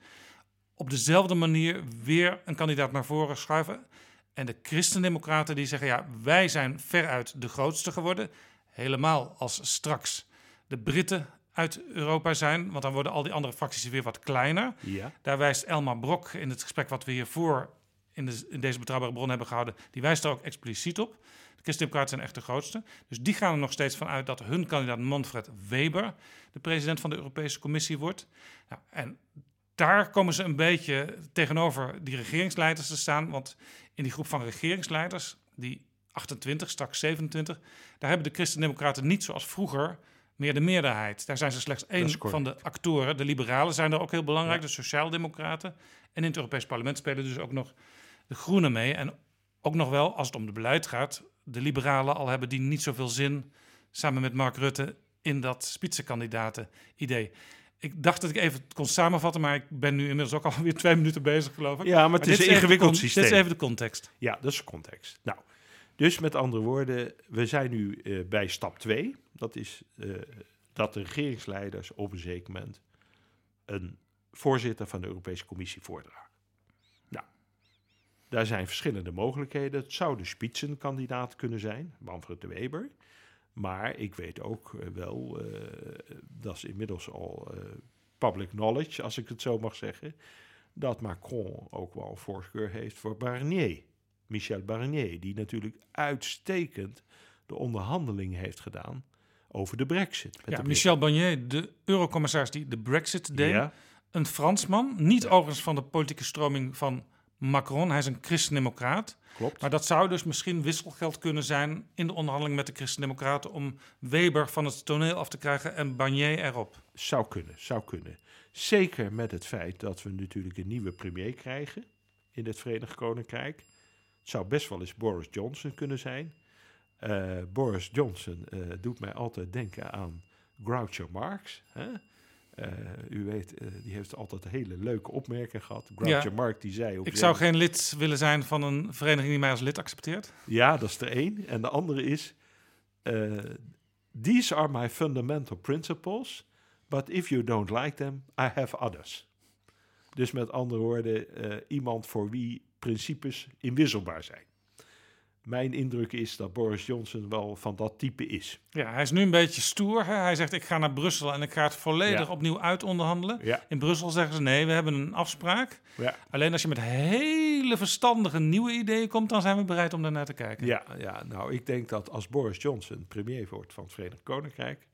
op dezelfde manier weer een kandidaat naar voren schuiven. En de Christen-Democraten die zeggen, ja, wij zijn veruit de grootste geworden. Helemaal als straks de Britten uit Europa zijn, want dan worden al die andere fracties weer wat kleiner. Ja. Daar wijst Elmar Brok in het gesprek wat we hiervoor in, de, in deze betrouwbare bron hebben gehouden, die wijst er ook expliciet op. De Christen-Democraten zijn echt de grootste. Dus die gaan er nog steeds van uit dat hun kandidaat Manfred Weber de president van de Europese Commissie wordt. Nou, en daar komen ze een beetje tegenover die regeringsleiders te staan. Want in die groep van regeringsleiders, die 28, straks 27, daar hebben de Christen-Democraten niet zoals vroeger meer de meerderheid. Daar zijn ze slechts één van de actoren. De liberalen zijn er ook heel belangrijk, Ja. de sociaaldemocraten. En in het Europees Parlement spelen dus ook nog de groenen mee. En ook nog wel, als het om de beleid gaat, de liberalen al hebben die niet zoveel zin samen met Mark Rutte in dat spitsenkandidaten-idee. Ik dacht dat ik even kon samenvatten, maar ik ben nu inmiddels ook alweer twee minuten bezig, geloof ik. Ja, maar het is een ingewikkeld systeem. Dit is even de context. Ja, dat is de context. Nou, dus met andere woorden, we zijn nu eh, bij stap 2. Dat is eh, dat de regeringsleiders op een zeker moment een voorzitter van de Europese Commissie voordragen. Nou, daar zijn verschillende mogelijkheden. Het zou de spitsenkandidaat kunnen zijn, Manfred de Weber. Maar ik weet ook eh, wel, eh, dat is inmiddels al eh, public knowledge, als ik het zo mag zeggen, dat Macron ook wel een voorkeur heeft voor Barnier. Michel Barnier, die natuurlijk uitstekend de onderhandeling heeft gedaan over de brexit. Ja, de Michel Barnier, de eurocommissaris die de brexit deed. Ja. Een Fransman, niet overigens van de politieke stroming van Macron. Hij is een christendemocraat. Klopt. Maar dat zou dus misschien wisselgeld kunnen zijn in de onderhandeling met de christendemocraten... om Weber van het toneel af te krijgen en Barnier erop. Zou kunnen, zou kunnen. Zeker met het feit dat we natuurlijk een nieuwe premier krijgen in het Verenigd Koninkrijk. Het zou best wel eens Boris Johnson kunnen zijn. Eh, Boris Johnson eh, doet mij altijd denken aan Groucho Marx. Hè? Eh, u weet, eh, die heeft altijd hele leuke opmerkingen gehad. Groucho Ja. Marx die zei... Op Ik zou geen lid willen zijn van een vereniging die mij als lid accepteert. Ja, dat is er één. En de andere is... eh, These are my fundamental principles, but if you don't like them, I have others. Dus met andere woorden, iemand voor wie principes inwisselbaar zijn. Mijn indruk is dat Boris Johnson wel van dat type is. Ja, hij is nu een beetje stoer. Hè? Hij zegt, ik ga naar Brussel en ik ga het volledig Ja. opnieuw uitonderhandelen. Ja. In Brussel zeggen ze, nee, we hebben een afspraak. Ja. Alleen als je met hele verstandige nieuwe ideeën komt, dan zijn we bereid om daarnaar te kijken. Ja, ja, nou, ik denk dat als Boris Johnson premier wordt van het Verenigd Koninkrijk,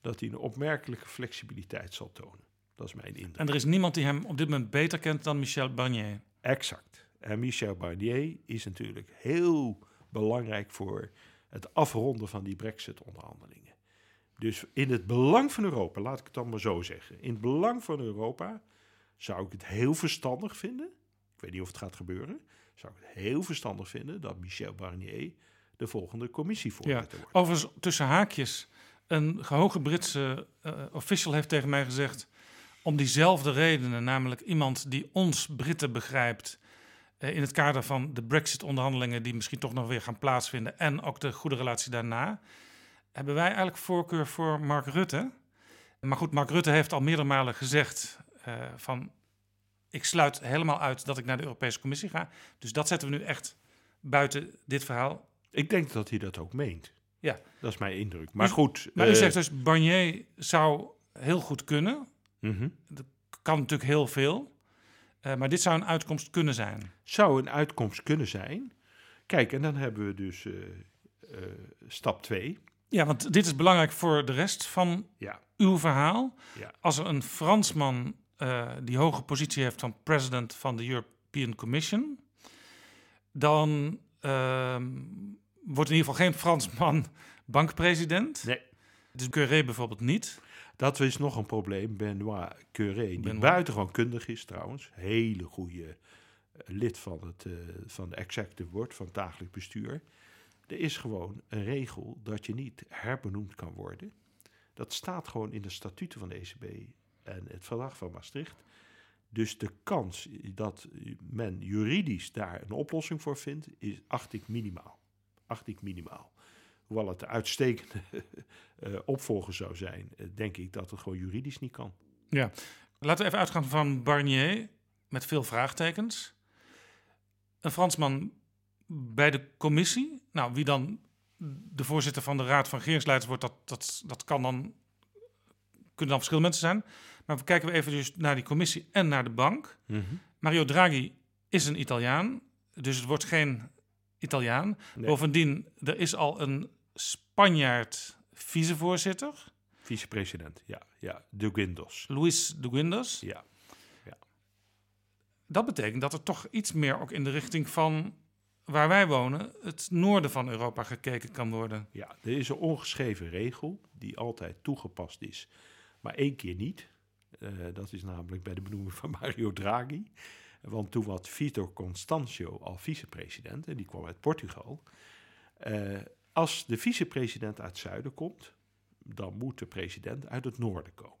dat hij een opmerkelijke flexibiliteit zal tonen. Dat is mijn indruk. En er is niemand die hem op dit moment beter kent dan Michel Barnier. Exact. En Michel Barnier is natuurlijk heel belangrijk voor het afronden van die Brexit-onderhandelingen. Dus in het belang van Europa, laat ik het dan maar zo zeggen. In het belang van Europa zou ik het heel verstandig vinden. Ik weet niet of het gaat gebeuren. Zou ik het heel verstandig vinden dat Michel Barnier de volgende Ja. commissievoorzitter wordt. Overigens, tussen haakjes, een hoge Britse eh, official heeft tegen mij gezegd... om diezelfde redenen, namelijk iemand die ons Britten begrijpt... eh, in het kader van de Brexit-onderhandelingen... die misschien toch nog weer gaan plaatsvinden... en ook de goede relatie daarna... hebben wij eigenlijk voorkeur voor Mark Rutte. Maar goed, Mark Rutte heeft al meerdere malen gezegd... eh, van ik sluit helemaal uit dat ik naar de Europese Commissie ga. Dus dat zetten we nu echt buiten dit verhaal. Ik denk dat hij dat ook meent. Ja. Dat is mijn indruk. Maar Dus- goed. Maar u eh, zegt dus, Barnier zou heel goed kunnen. mhm. Dat kan natuurlijk heel veel. Eh, maar dit zou een uitkomst kunnen zijn. zou een uitkomst kunnen zijn. Kijk, en dan hebben we dus eh, eh, stap 2. Ja, want dit is belangrijk voor de rest van Ja. uw verhaal. Ja. Als er een Fransman die hoge positie heeft van president van de European Commission, dan ehm, wordt in ieder geval geen Fransman bankpresident. Nee. Dus Curé bijvoorbeeld niet. Dat is nog een probleem. Benoit Curé, die Benoit. buitengewoon kundig is trouwens. Hele goede eh, lid van, het, eh, van de executive board, van het dagelijk bestuur. Er is gewoon een regel dat je niet herbenoemd kan worden. Dat staat gewoon in de statuten van de ECB en het verdrag van Maastricht. Dus de kans dat men juridisch daar een oplossing voor vindt, is, acht ik minimaal. Acht ik minimaal. Hoewel het een uitstekende eh, opvolger zou zijn, eh, denk ik dat het gewoon juridisch niet kan. Ja. Laten we even uitgaan van Barnier met veel vraagtekens. Een Fransman bij de commissie. Nou, wie dan de voorzitter van de Raad van Regeringsleiders wordt, dat, dat, dat kan dan, kunnen dan verschillende mensen zijn. Maar we kijken we even dus naar die commissie en naar de bank. Mario Draghi is een Italiaan, dus het wordt geen Italiaan. Nee. Bovendien, er is al een Spanjaard vicevoorzitter, Vicepresident, ja, ja, de Guindos. Luis de Guindos. Ja. Dat betekent dat er toch iets meer ook in de richting van waar wij wonen, het noorden van Europa gekeken kan worden. Ja, er is een ongeschreven regel die altijd toegepast is, maar één keer niet. Eh, dat is namelijk bij de benoeming van Mario Draghi. Want toen was Vitor Constancio al vicepresident en die kwam uit Portugal. Eh, als de vicepresident uit het zuiden komt, dan moet de president uit het noorden komen.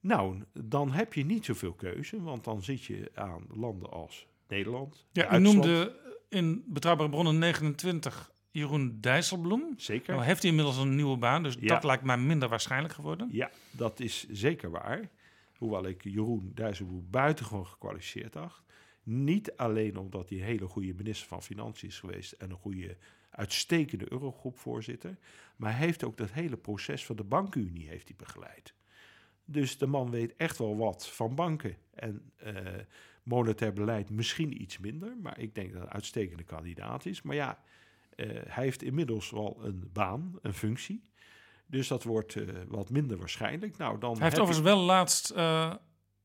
Nou, dan heb je niet zoveel keuze, want dan zit je aan landen als Nederland. Ja, u noemde in Betrouwbare Bronnen 29 Jeroen Dijsselbloem. Zeker. Nou heeft hij inmiddels een nieuwe baan, dus Ja. dat lijkt mij minder waarschijnlijk geworden. Ja, dat is zeker waar. Hoewel ik Jeroen Dijsselbloem buitengewoon gekwalificeerd acht. Niet alleen omdat hij een hele goede minister van Financiën is geweest en een goede, uitstekende Eurogroepvoorzitter. Maar hij heeft ook dat hele proces van de bankenunie heeft hij begeleid. Dus de man weet echt wel wat van banken. En eh, monetair beleid misschien iets minder. Maar ik denk dat hij een uitstekende kandidaat is. Maar ja, eh, hij heeft inmiddels wel een baan, een functie. Dus dat wordt eh, wat minder waarschijnlijk. Nou, dan Hij heeft overigens wel laatst eh,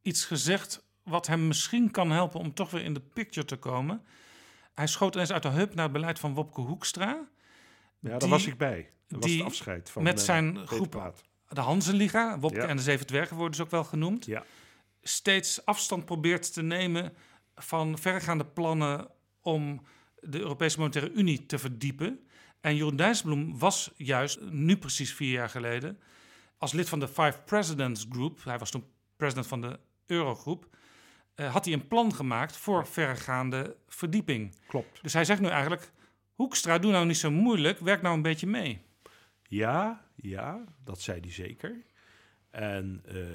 iets gezegd wat hem misschien kan helpen om toch weer in de picture te komen. Hij schoot eens uit de heup naar het beleid van Wopke Hoekstra. Ja, daar Die- was ik bij. Dat was het afscheid van met eh, zijn Peter groep, de Hansenliga, Wopke Ja. en de Zeven Dwergen worden dus ook wel genoemd. Ja. steeds afstand probeert te nemen van verregaande plannen om de Europese Monetaire Unie te verdiepen. En Jeroen Dijsselbloem was juist, nu precies vier jaar geleden, als lid van de Five Presidents Group, hij was toen president van de Eurogroep, uh, had hij een plan gemaakt voor verregaande verdieping. Klopt. Dus hij zegt nu eigenlijk, Hoekstra, doe nou niet zo moeilijk, werk nou een beetje mee. Ja, ja, dat zei hij zeker. En uh,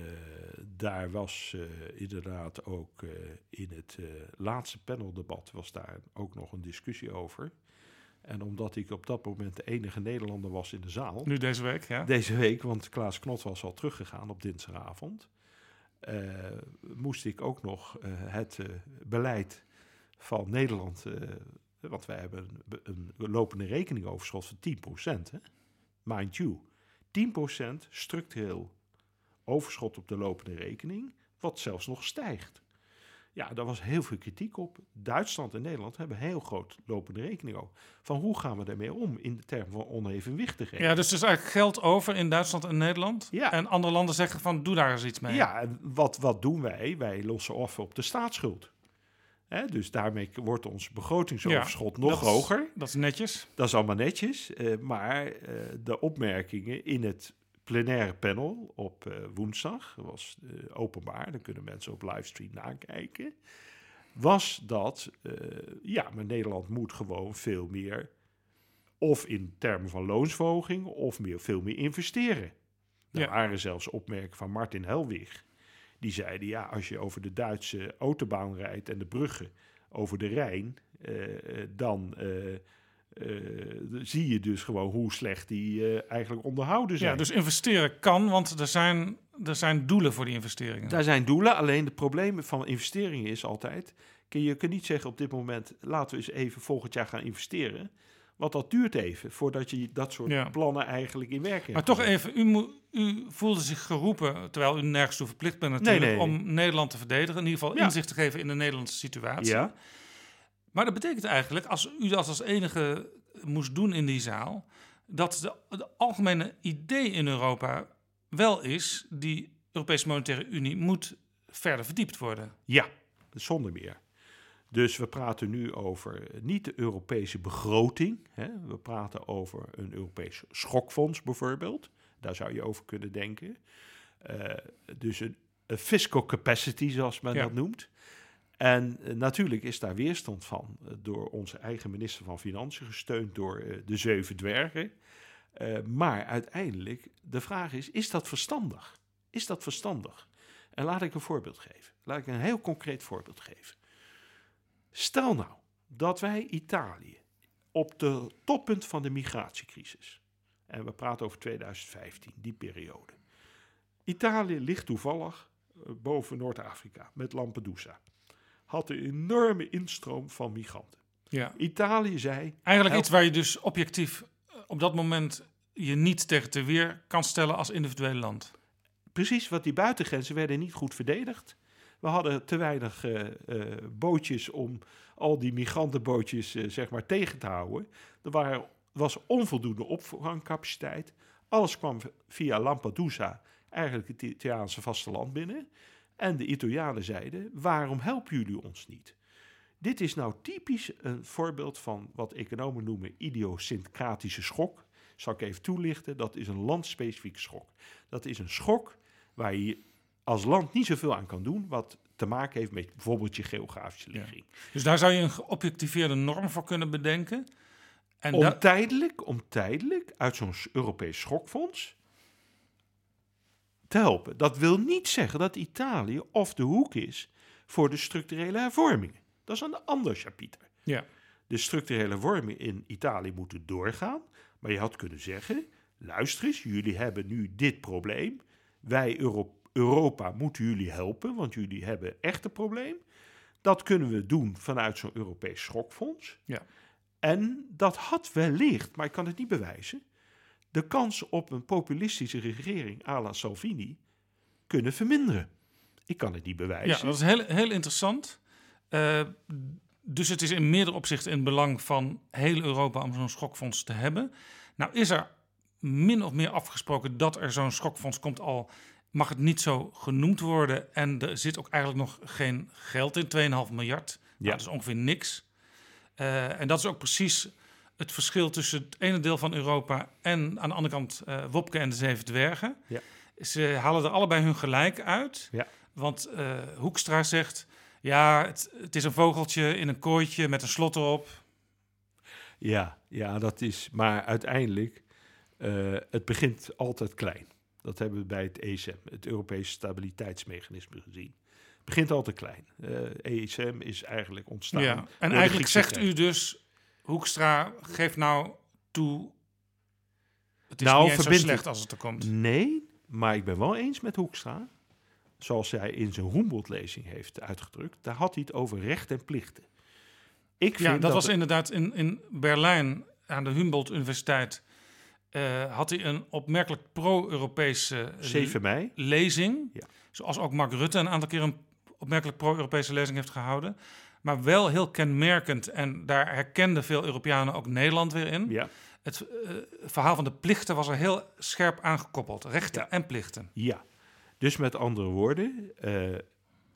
daar was uh, inderdaad ook uh, in het laatste paneldebat was daar ook nog een discussie over. En omdat ik op dat moment de enige Nederlander was in de zaal. Nu deze week, ja. Deze week, want Klaas Knot was al teruggegaan op dinsdagavond. moest ik ook nog het beleid van Nederland. want wij hebben een, een lopende rekeningoverschot van 10%. Hè? Mind you, 10% structureel overschot op de lopende rekening, wat zelfs nog stijgt. Ja, daar was heel veel kritiek op. Duitsland en Nederland hebben heel groot lopende rekening ook. Van hoe gaan we daarmee om in de termen van onevenwichtigheid? Ja, dus er is eigenlijk geld over in Duitsland en Nederland. Ja. En andere landen zeggen van doe daar eens iets mee. Ja, en wat, wat doen wij? Wij lossen af op de staatsschuld. Hè, dus daarmee wordt ons begrotingsoverschot Ja, nog dat is- hoger. Dat is netjes. Dat is allemaal netjes. eh, maar eh, de opmerkingen in het plenaire panel op eh, woensdag, dat was eh, openbaar, dan kunnen mensen op livestream nakijken, was dat, eh, ja, maar Nederland moet gewoon veel meer, of in termen van loonsverhoging, of meer, veel meer investeren. Er Ja. waren zelfs opmerkingen van Martin Helwig. Die zeiden, ja, als je over de Duitse autobaan rijdt en de bruggen over de Rijn, dan zie je dus gewoon hoe slecht die eh, eigenlijk onderhouden zijn. Ja, dus investeren kan, want er zijn, er zijn doelen voor die investeringen. Daar zijn doelen, alleen de problemen van investeringen is altijd... Kun je kunt niet zeggen op dit moment, laten we eens even volgend jaar gaan investeren. Want dat duurt even voordat je dat soort Ja. plannen eigenlijk in werking Maar toch even, u, u voelde zich geroepen, terwijl u nergens toe verplicht bent natuurlijk, Nee, nee. om Nederland te verdedigen. In ieder geval Ja. inzicht te geven in de Nederlandse situatie. Ja. Maar dat betekent eigenlijk, als u dat als enige moest doen in die zaal, dat de, de algemene idee in Europa wel is, die Europese Monetaire Unie moet verder verdiept worden. Ja, zonder meer. Dus we praten nu over niet de Europese begroting. Hè. We praten over een Europees schokfonds bijvoorbeeld. Daar zou je over kunnen denken. Eh, dus een, een fiscal capacity, zoals men Ja. dat noemt. En eh, natuurlijk is daar weerstand van eh, door onze eigen minister van Financiën, gesteund door eh, de zeven dwergen. Maar uiteindelijk, de vraag is, is dat verstandig? Is dat verstandig? En laat ik een voorbeeld geven. Laat ik een heel concreet voorbeeld geven. Stel nou dat wij Italië op de toppunt van de migratiecrisis, en we praten over 2015, die periode. Italië ligt toevallig boven Noord-Afrika met Lampedusa. Had een enorme instroom van migranten. Ja. Italië zei. Eigenlijk iets waar je dus objectief eh, op dat moment je niet tegen te weer kan stellen als individueel land. Precies, want die buitengrenzen werden niet goed verdedigd. We hadden te weinig eh, eh, bootjes om al die migrantenbootjes zeg maar tegen te houden. Er waren, was onvoldoende opvangcapaciteit. Alles kwam via Lampedusa, eigenlijk het Italiaanse vasteland binnen. En de Italianen zeiden, waarom helpen jullie ons niet? Dit is nou typisch een voorbeeld van wat economen noemen idiosyncratische schok. Zal ik even toelichten, dat is een landspecifieke schok. Dat is een schok waar je als land niet zoveel aan kan doen, wat te maken heeft met bijvoorbeeld je geografische ligging. Dus daar zou je een geobjectiveerde norm voor kunnen bedenken. En om tijdelijk, om tijdelijk uit zo'n Europees schokfonds te helpen. Dat wil niet zeggen dat Italië of de hoek is voor de structurele hervormingen. Dat is een ander chapiter. Ja. De structurele hervormingen in Italië moeten doorgaan. Maar je had kunnen zeggen, luister eens, jullie hebben nu dit probleem. Wij Euro- Europa moeten jullie helpen, want jullie hebben echt een probleem. Dat kunnen we doen vanuit zo'n Europees schokfonds. Ja. En dat had wellicht, maar ik kan het niet bewijzen, de kans op een populistische regering à la Salvini kunnen verminderen. Ik kan het niet Ja, bewijzen. dat is heel, heel interessant. Eh, dus het is in meerdere opzichten in het belang van heel Europa om zo'n schokfonds te hebben. Nou is er min of meer afgesproken dat er zo'n schokfonds komt al mag het niet zo genoemd worden. En er zit ook eigenlijk nog geen geld in, 2,5 miljard. Nou, Ja. dat is ongeveer niks. Eh, en dat is ook precies het verschil tussen het ene deel van Europa en aan de andere kant eh, Wopke en de Zeven Dwergen. Ja. Ze halen er allebei hun gelijk uit. Ja. Want eh, Hoekstra zegt, ja, het, het is een vogeltje in een kooitje met een slot erop. Ja, ja, dat is. Maar uiteindelijk, eh, het begint altijd klein. Dat hebben we bij het ESM, het Europese Stabiliteitsmechanisme, gezien. Het begint altijd klein. Eh ESM is eigenlijk ontstaan. Ja. En eigenlijk zegt u dus, Hoekstra, geef nou toe, het is Nou, niet zo slecht als het er komt. Nee, maar ik ben wel eens met Hoekstra. Zoals hij in zijn Humboldt-lezing heeft uitgedrukt. Daar had hij het over recht en plichten. Ik vind Ja, dat, was het- inderdaad in, in Berlijn aan de Humboldt Universiteit. eh, had hij een opmerkelijk pro-Europese eh, 7 mei. lezing. Ja. Zoals ook Mark Rutte een aantal keer een opmerkelijk pro-Europese lezing heeft gehouden. Maar wel heel kenmerkend, en daar herkenden veel Europeanen ook Nederland weer in. Ja. Het eh, verhaal van de plichten was er heel scherp aangekoppeld. Rechten Ja. en plichten. Ja, dus met andere woorden, eh,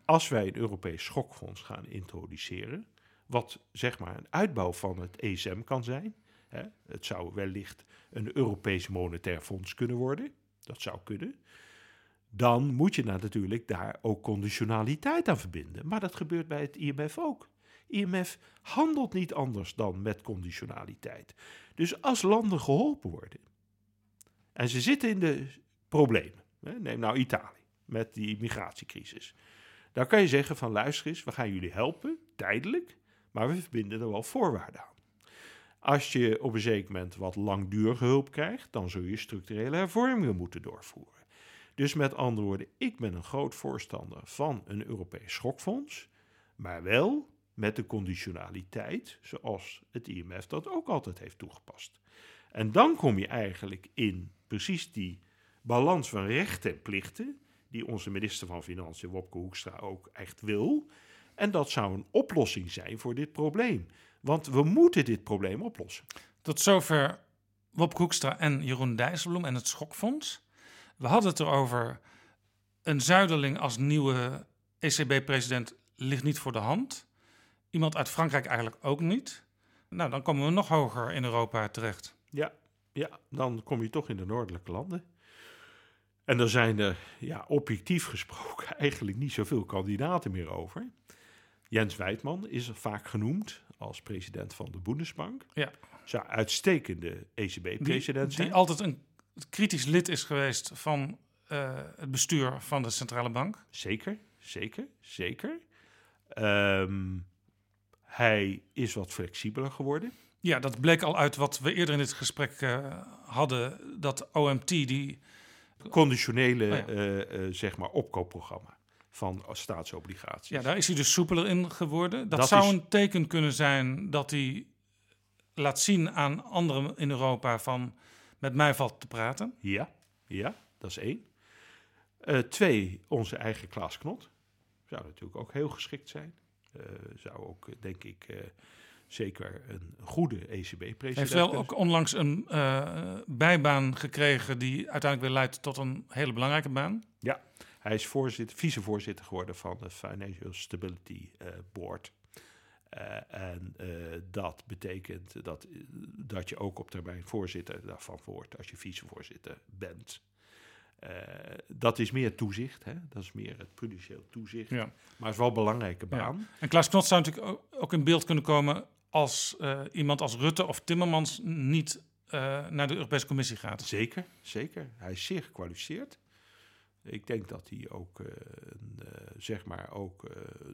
als wij een Europees schokfonds gaan introduceren, wat zeg maar een uitbouw van het ESM kan zijn, hè, het zou wellicht een Europees monetair fonds kunnen worden, dat zou kunnen, dan moet je natuurlijk daar ook conditionaliteit aan verbinden. Maar dat gebeurt bij het IMF ook. IMF handelt niet anders dan met conditionaliteit. Dus als landen geholpen worden en ze zitten in de problemen, neem nou Italië met die migratiecrisis, dan kan je zeggen van luister eens, we gaan jullie helpen, tijdelijk, maar we verbinden er wel voorwaarden aan. Als je op een zeker moment wat langdurige hulp krijgt, dan zul je structurele hervormingen moeten doorvoeren. Dus met andere woorden, ik ben een groot voorstander van een Europees schokfonds, maar wel met de conditionaliteit zoals het IMF dat ook altijd heeft toegepast. En dan kom je eigenlijk in precies die balans van rechten en plichten, die onze minister van Financiën, Wopke Hoekstra, ook echt wil. En dat zou een oplossing zijn voor dit probleem. Want we moeten dit probleem oplossen. Tot zover Wopke Hoekstra en Jeroen Dijsselbloem en het Schokfonds. We hadden het erover. Een zuiderling als nieuwe ECB-president ligt niet voor de hand. Iemand uit Frankrijk eigenlijk ook niet. Nou, dan komen we nog hoger in Europa terecht. Ja, ja, dan kom je toch in de noordelijke landen. En er zijn er, ja, objectief gesproken, eigenlijk niet zoveel kandidaten meer over. Jens Wijtman is vaak genoemd als president van de Bundesbank. Ja. Zou uitstekende ECB-president zijn. die altijd een kritisch lid is geweest van eh, het bestuur van de centrale bank. Zeker, zeker, zeker. Ehm, hij is wat flexibeler geworden. Ja, dat bleek al uit wat we eerder in dit gesprek eh, hadden. Dat OMT, die Conditionele, Oh ja. eh, zeg maar, opkoopprogramma van staatsobligaties. Ja, daar is hij dus soepeler in geworden. Dat, Dat zou is- een teken kunnen zijn dat hij laat zien aan anderen in Europa van met mij valt te praten. Ja, ja, dat is één. Eh, twee, onze eigen Klaas Knot. Zou natuurlijk ook heel geschikt zijn. Eh, zou ook, denk ik, eh, zeker een goede Hij ECB-president heeft wel ook onlangs een bijbaan gekregen die uiteindelijk weer leidt tot een hele belangrijke baan. Ja, hij is voorzitter, vicevoorzitter geworden van de Financial Stability Board. Eh, en eh, dat betekent dat, eh, dat je ook op termijn voorzitter daarvan wordt als je vicevoorzitter bent. Dat is meer toezicht, hè? dat is meer het prudentieel toezicht. Ja. Maar het is wel een belangrijke Ja. baan. En Klaas Knot zou natuurlijk ook- in beeld kunnen komen als iemand als Rutte of Timmermans niet naar de Europese Commissie gaat. Zeker, zeker. Hij is zeer gekwalificeerd. Ik denk dat hij ook, zeg maar ook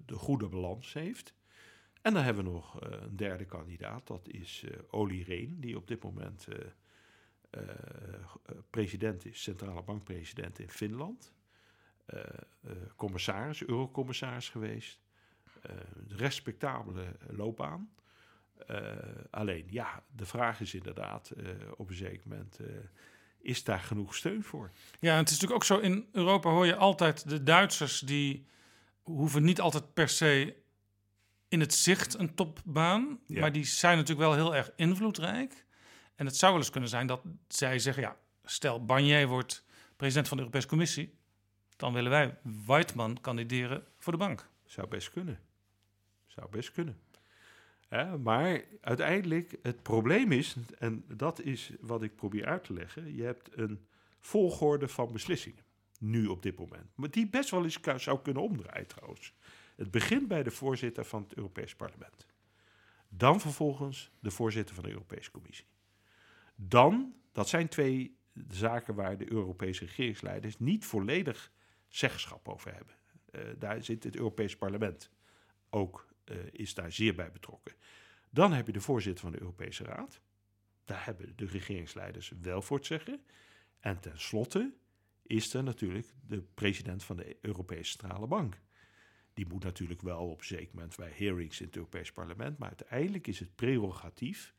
de goede balans heeft. En dan hebben we nog eh, een derde kandidaat, dat is eh Olli Rehn, die op dit moment eh, president is, centrale bankpresident in Finland. Commissaris, eurocommissaris geweest. Respectabele loopbaan. Eh, alleen, ja, de vraag is inderdaad op een zeker moment, is daar genoeg steun voor? Ja, het is natuurlijk ook zo, in Europa hoor je altijd de Duitsers die hoeven niet altijd per se in het zicht een topbaan, Ja. maar die zijn natuurlijk wel heel erg invloedrijk. En het zou wel eens kunnen zijn dat zij zeggen, ja, stel Barnier wordt president van de Europese Commissie, dan willen wij Whiteman kandideren voor de bank. Zou best kunnen. Zou best kunnen. Maar uiteindelijk, het probleem is, en dat is wat ik probeer uit te leggen, je hebt een volgorde van beslissingen, nu op dit moment. Maar die best wel eens zou kunnen omdraaien trouwens. Het begint bij de voorzitter van het Europees Parlement. Dan vervolgens de voorzitter van de Europese Commissie. Dan, dat zijn twee zaken waar de Europese regeringsleiders niet volledig zeggenschap over hebben. Eh, daar zit het Europees Parlement ook, eh, is daar zeer bij betrokken. Dan heb je de voorzitter van de Europese Raad. Daar hebben de regeringsleiders wel voor het zeggen. En tenslotte is er natuurlijk de president van de Europese Centrale Bank. Die moet natuurlijk wel op een zeker moment bij hearings in het Europees Parlement. Maar uiteindelijk is het prerogatief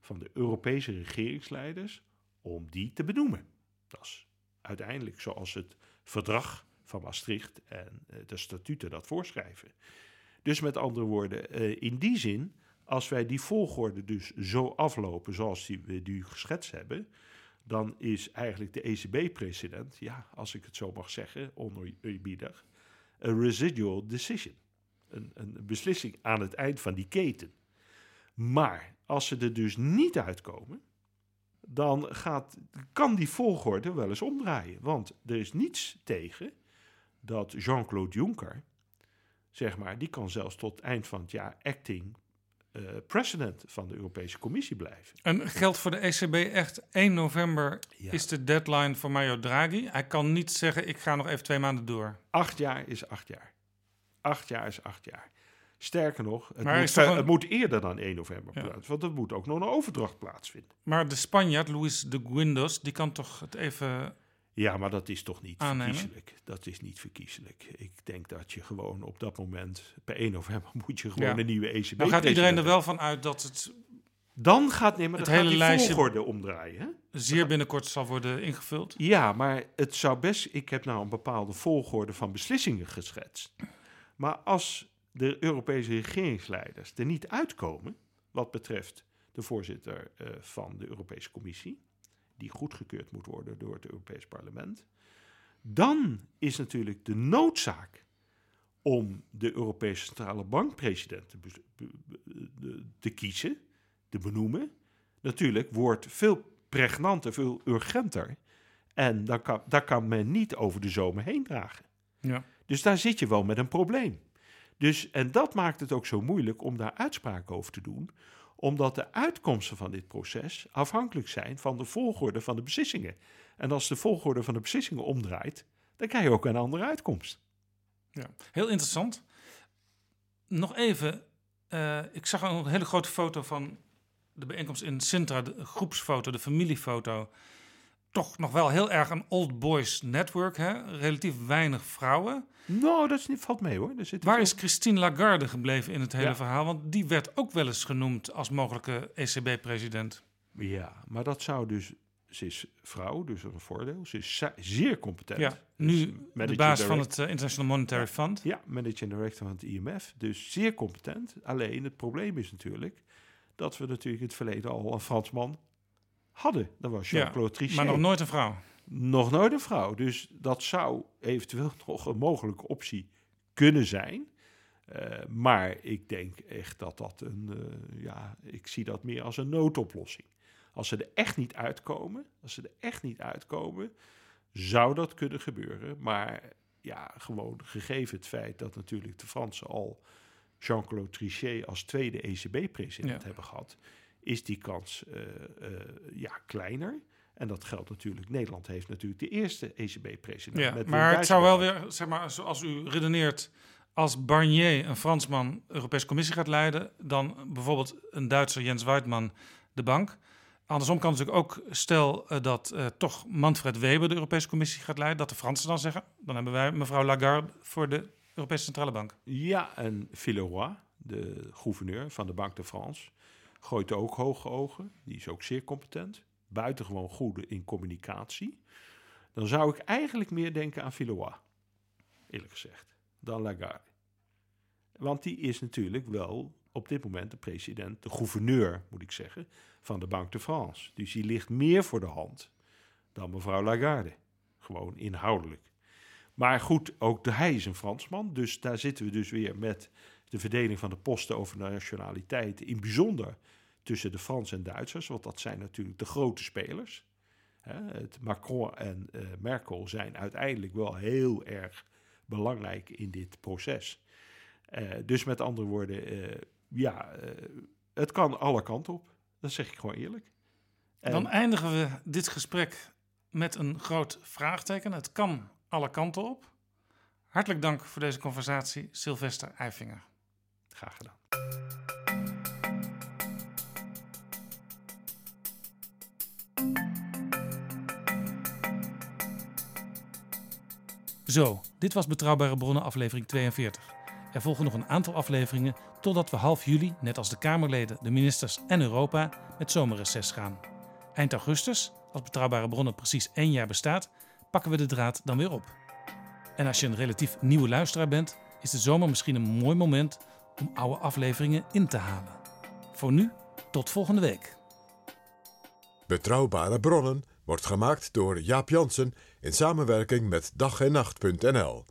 van de Europese regeringsleiders om die te benoemen. Dat is uiteindelijk zoals het verdrag van Maastricht en eh, de statuten dat voorschrijven. Dus met andere woorden, eh, in die zin, als wij die volgorde dus zo aflopen zoals die, we die geschetst hebben, dan is eigenlijk de ECB-president, ja, als ik het zo mag zeggen, oneerbiedig, een residual decision. Een, beslissing aan het eind van die keten. Maar als ze er dus niet uitkomen, dan gaat, kan die volgorde wel eens omdraaien. Want er is niets tegen dat Jean-Claude Juncker, zeg maar, die kan zelfs tot eind van het jaar acting eh, president van de Europese Commissie blijven. En geldt voor de ECB echt 1 november is de deadline voor Mario Draghi. Hij kan niet zeggen, ik ga nog even twee maanden door. Acht jaar is acht jaar. Acht jaar is acht jaar. Sterker nog, het, Maar moet, een- het eerder dan 1 november Ja. plaats, want er moet ook nog een overdracht plaatsvinden. Maar de Spanjaard, Luis de Guindos, die kan toch het even... Ja, maar dat is toch niet Aannemen? verkiezelijk. Dat is niet verkiezelijk. Ik denk dat je gewoon op dat moment, per 1 november, moet je gewoon Ja. een nieuwe ECB. Dan gaat iedereen er wel van uit dat het Dan gaat, nee, maar het hele die lijstje volgorde omdraaien. Hè? zeer binnenkort zal worden ingevuld. Ja, maar het zou best. Ik heb nou een bepaalde volgorde van beslissingen geschetst. Maar als de Europese regeringsleiders er niet uitkomen, wat betreft de voorzitter eh, van de Europese Commissie, die goedgekeurd moet worden door het Europees Parlement, dan is natuurlijk de noodzaak om de Europese Centrale te, be- be- de- te kiezen, te benoemen, natuurlijk wordt veel pregnanter, veel urgenter. En daar kan, daar kan men niet over de zomer heen dragen. Ja. Dus daar zit je wel met een probleem. Dus, en dat maakt het ook zo moeilijk om daar uitspraken over te doen, omdat de uitkomsten van dit proces afhankelijk zijn van de volgorde van de beslissingen. En als de volgorde van de beslissingen omdraait, dan krijg je ook een andere uitkomst. Ja, heel interessant. Nog even, eh, ik zag een hele grote foto van de bijeenkomst in Sintra, de groepsfoto, de familiefoto. Toch nog wel heel erg een old boys network, hè? relatief weinig vrouwen. Nou, dat is niet, valt mee hoor. Waar veel- is Christine Lagarde gebleven in het hele Ja. verhaal? Want die werd ook wel eens genoemd als mogelijke ECB-president. Ja, maar dat zou dus... Ze is vrouw, dus een voordeel. Ze is ze- zeer competent. Ja, nu de baas van het eh, International Monetary Fund. Ja, managing director van het IMF. Dus zeer competent. Alleen het probleem is natuurlijk dat we natuurlijk in het verleden al een Fransman hadden. Dat was Jean-Claude Trichet. maar nog nooit een vrouw. Nog nooit een vrouw. Dus dat zou eventueel nog een mogelijke optie kunnen zijn. Eh, maar ik denk echt dat dat een, eh, ja, ik zie dat meer als een noodoplossing. Als ze er echt niet uitkomen, als ze er echt niet uitkomen, zou dat kunnen gebeuren. Maar ja, gewoon gegeven het feit dat natuurlijk de Fransen al Jean-Claude Trichet als tweede ECB-president Ja. hebben gehad, is die kans eh, eh, ja, kleiner. En dat geldt natuurlijk. Nederland heeft natuurlijk de eerste ECB-president. Ja, met maar het zou wel weer, zeg maar, zoals u redeneert, als Barnier, een Fransman, de Europese Commissie gaat leiden, dan bijvoorbeeld een Duitser, Jens Weidmann, de bank. Andersom kan natuurlijk ook, stel eh, dat toch Manfred Weber de Europese Commissie gaat leiden, dat de Fransen dan zeggen, dan hebben wij mevrouw Lagarde voor de Europese Centrale Bank. Ja, en Villeroy, de gouverneur van de Banque de France, gooit ook hoge ogen. Die is ook zeer competent. Buitengewoon goed in communicatie. Dan zou ik eigenlijk meer denken aan Villeroy, eerlijk gezegd, dan Lagarde. Want die is natuurlijk wel op dit moment de president, de gouverneur moet ik zeggen, van de Banque de France. Dus die ligt meer voor de hand dan mevrouw Lagarde. Gewoon inhoudelijk. Maar goed, ook hij is een Fransman. Dus daar zitten we dus weer met de verdeling van de posten over nationaliteiten. In bijzonder tussen de Fransen en Duitsers. Want dat zijn natuurlijk de grote spelers. Macron en uh, Merkel zijn uiteindelijk wel heel erg belangrijk in dit proces. Uh, dus met andere woorden, uh, ja, het kan alle kanten op. Dat zeg ik gewoon eerlijk. En... Dan eindigen we dit gesprek met een groot vraagteken. Het kan alle kanten op. Hartelijk dank voor deze conversatie, Sylvester Eifinger. Graag gedaan. Zo, dit was Betrouwbare Bronnen aflevering 42. Er volgen nog een aantal afleveringen totdat we half juli, net als de Kamerleden, de ministers en Europa, met zomerreces gaan. Eind augustus, als Betrouwbare Bronnen precies één jaar bestaat, pakken we de draad dan weer op. En als je een relatief nieuwe luisteraar bent, is de zomer misschien een mooi moment om oude afleveringen in te halen. Voor nu, tot volgende week. Betrouwbare bronnen wordt gemaakt door Jaap Jansen in samenwerking met dag en nacht.nl.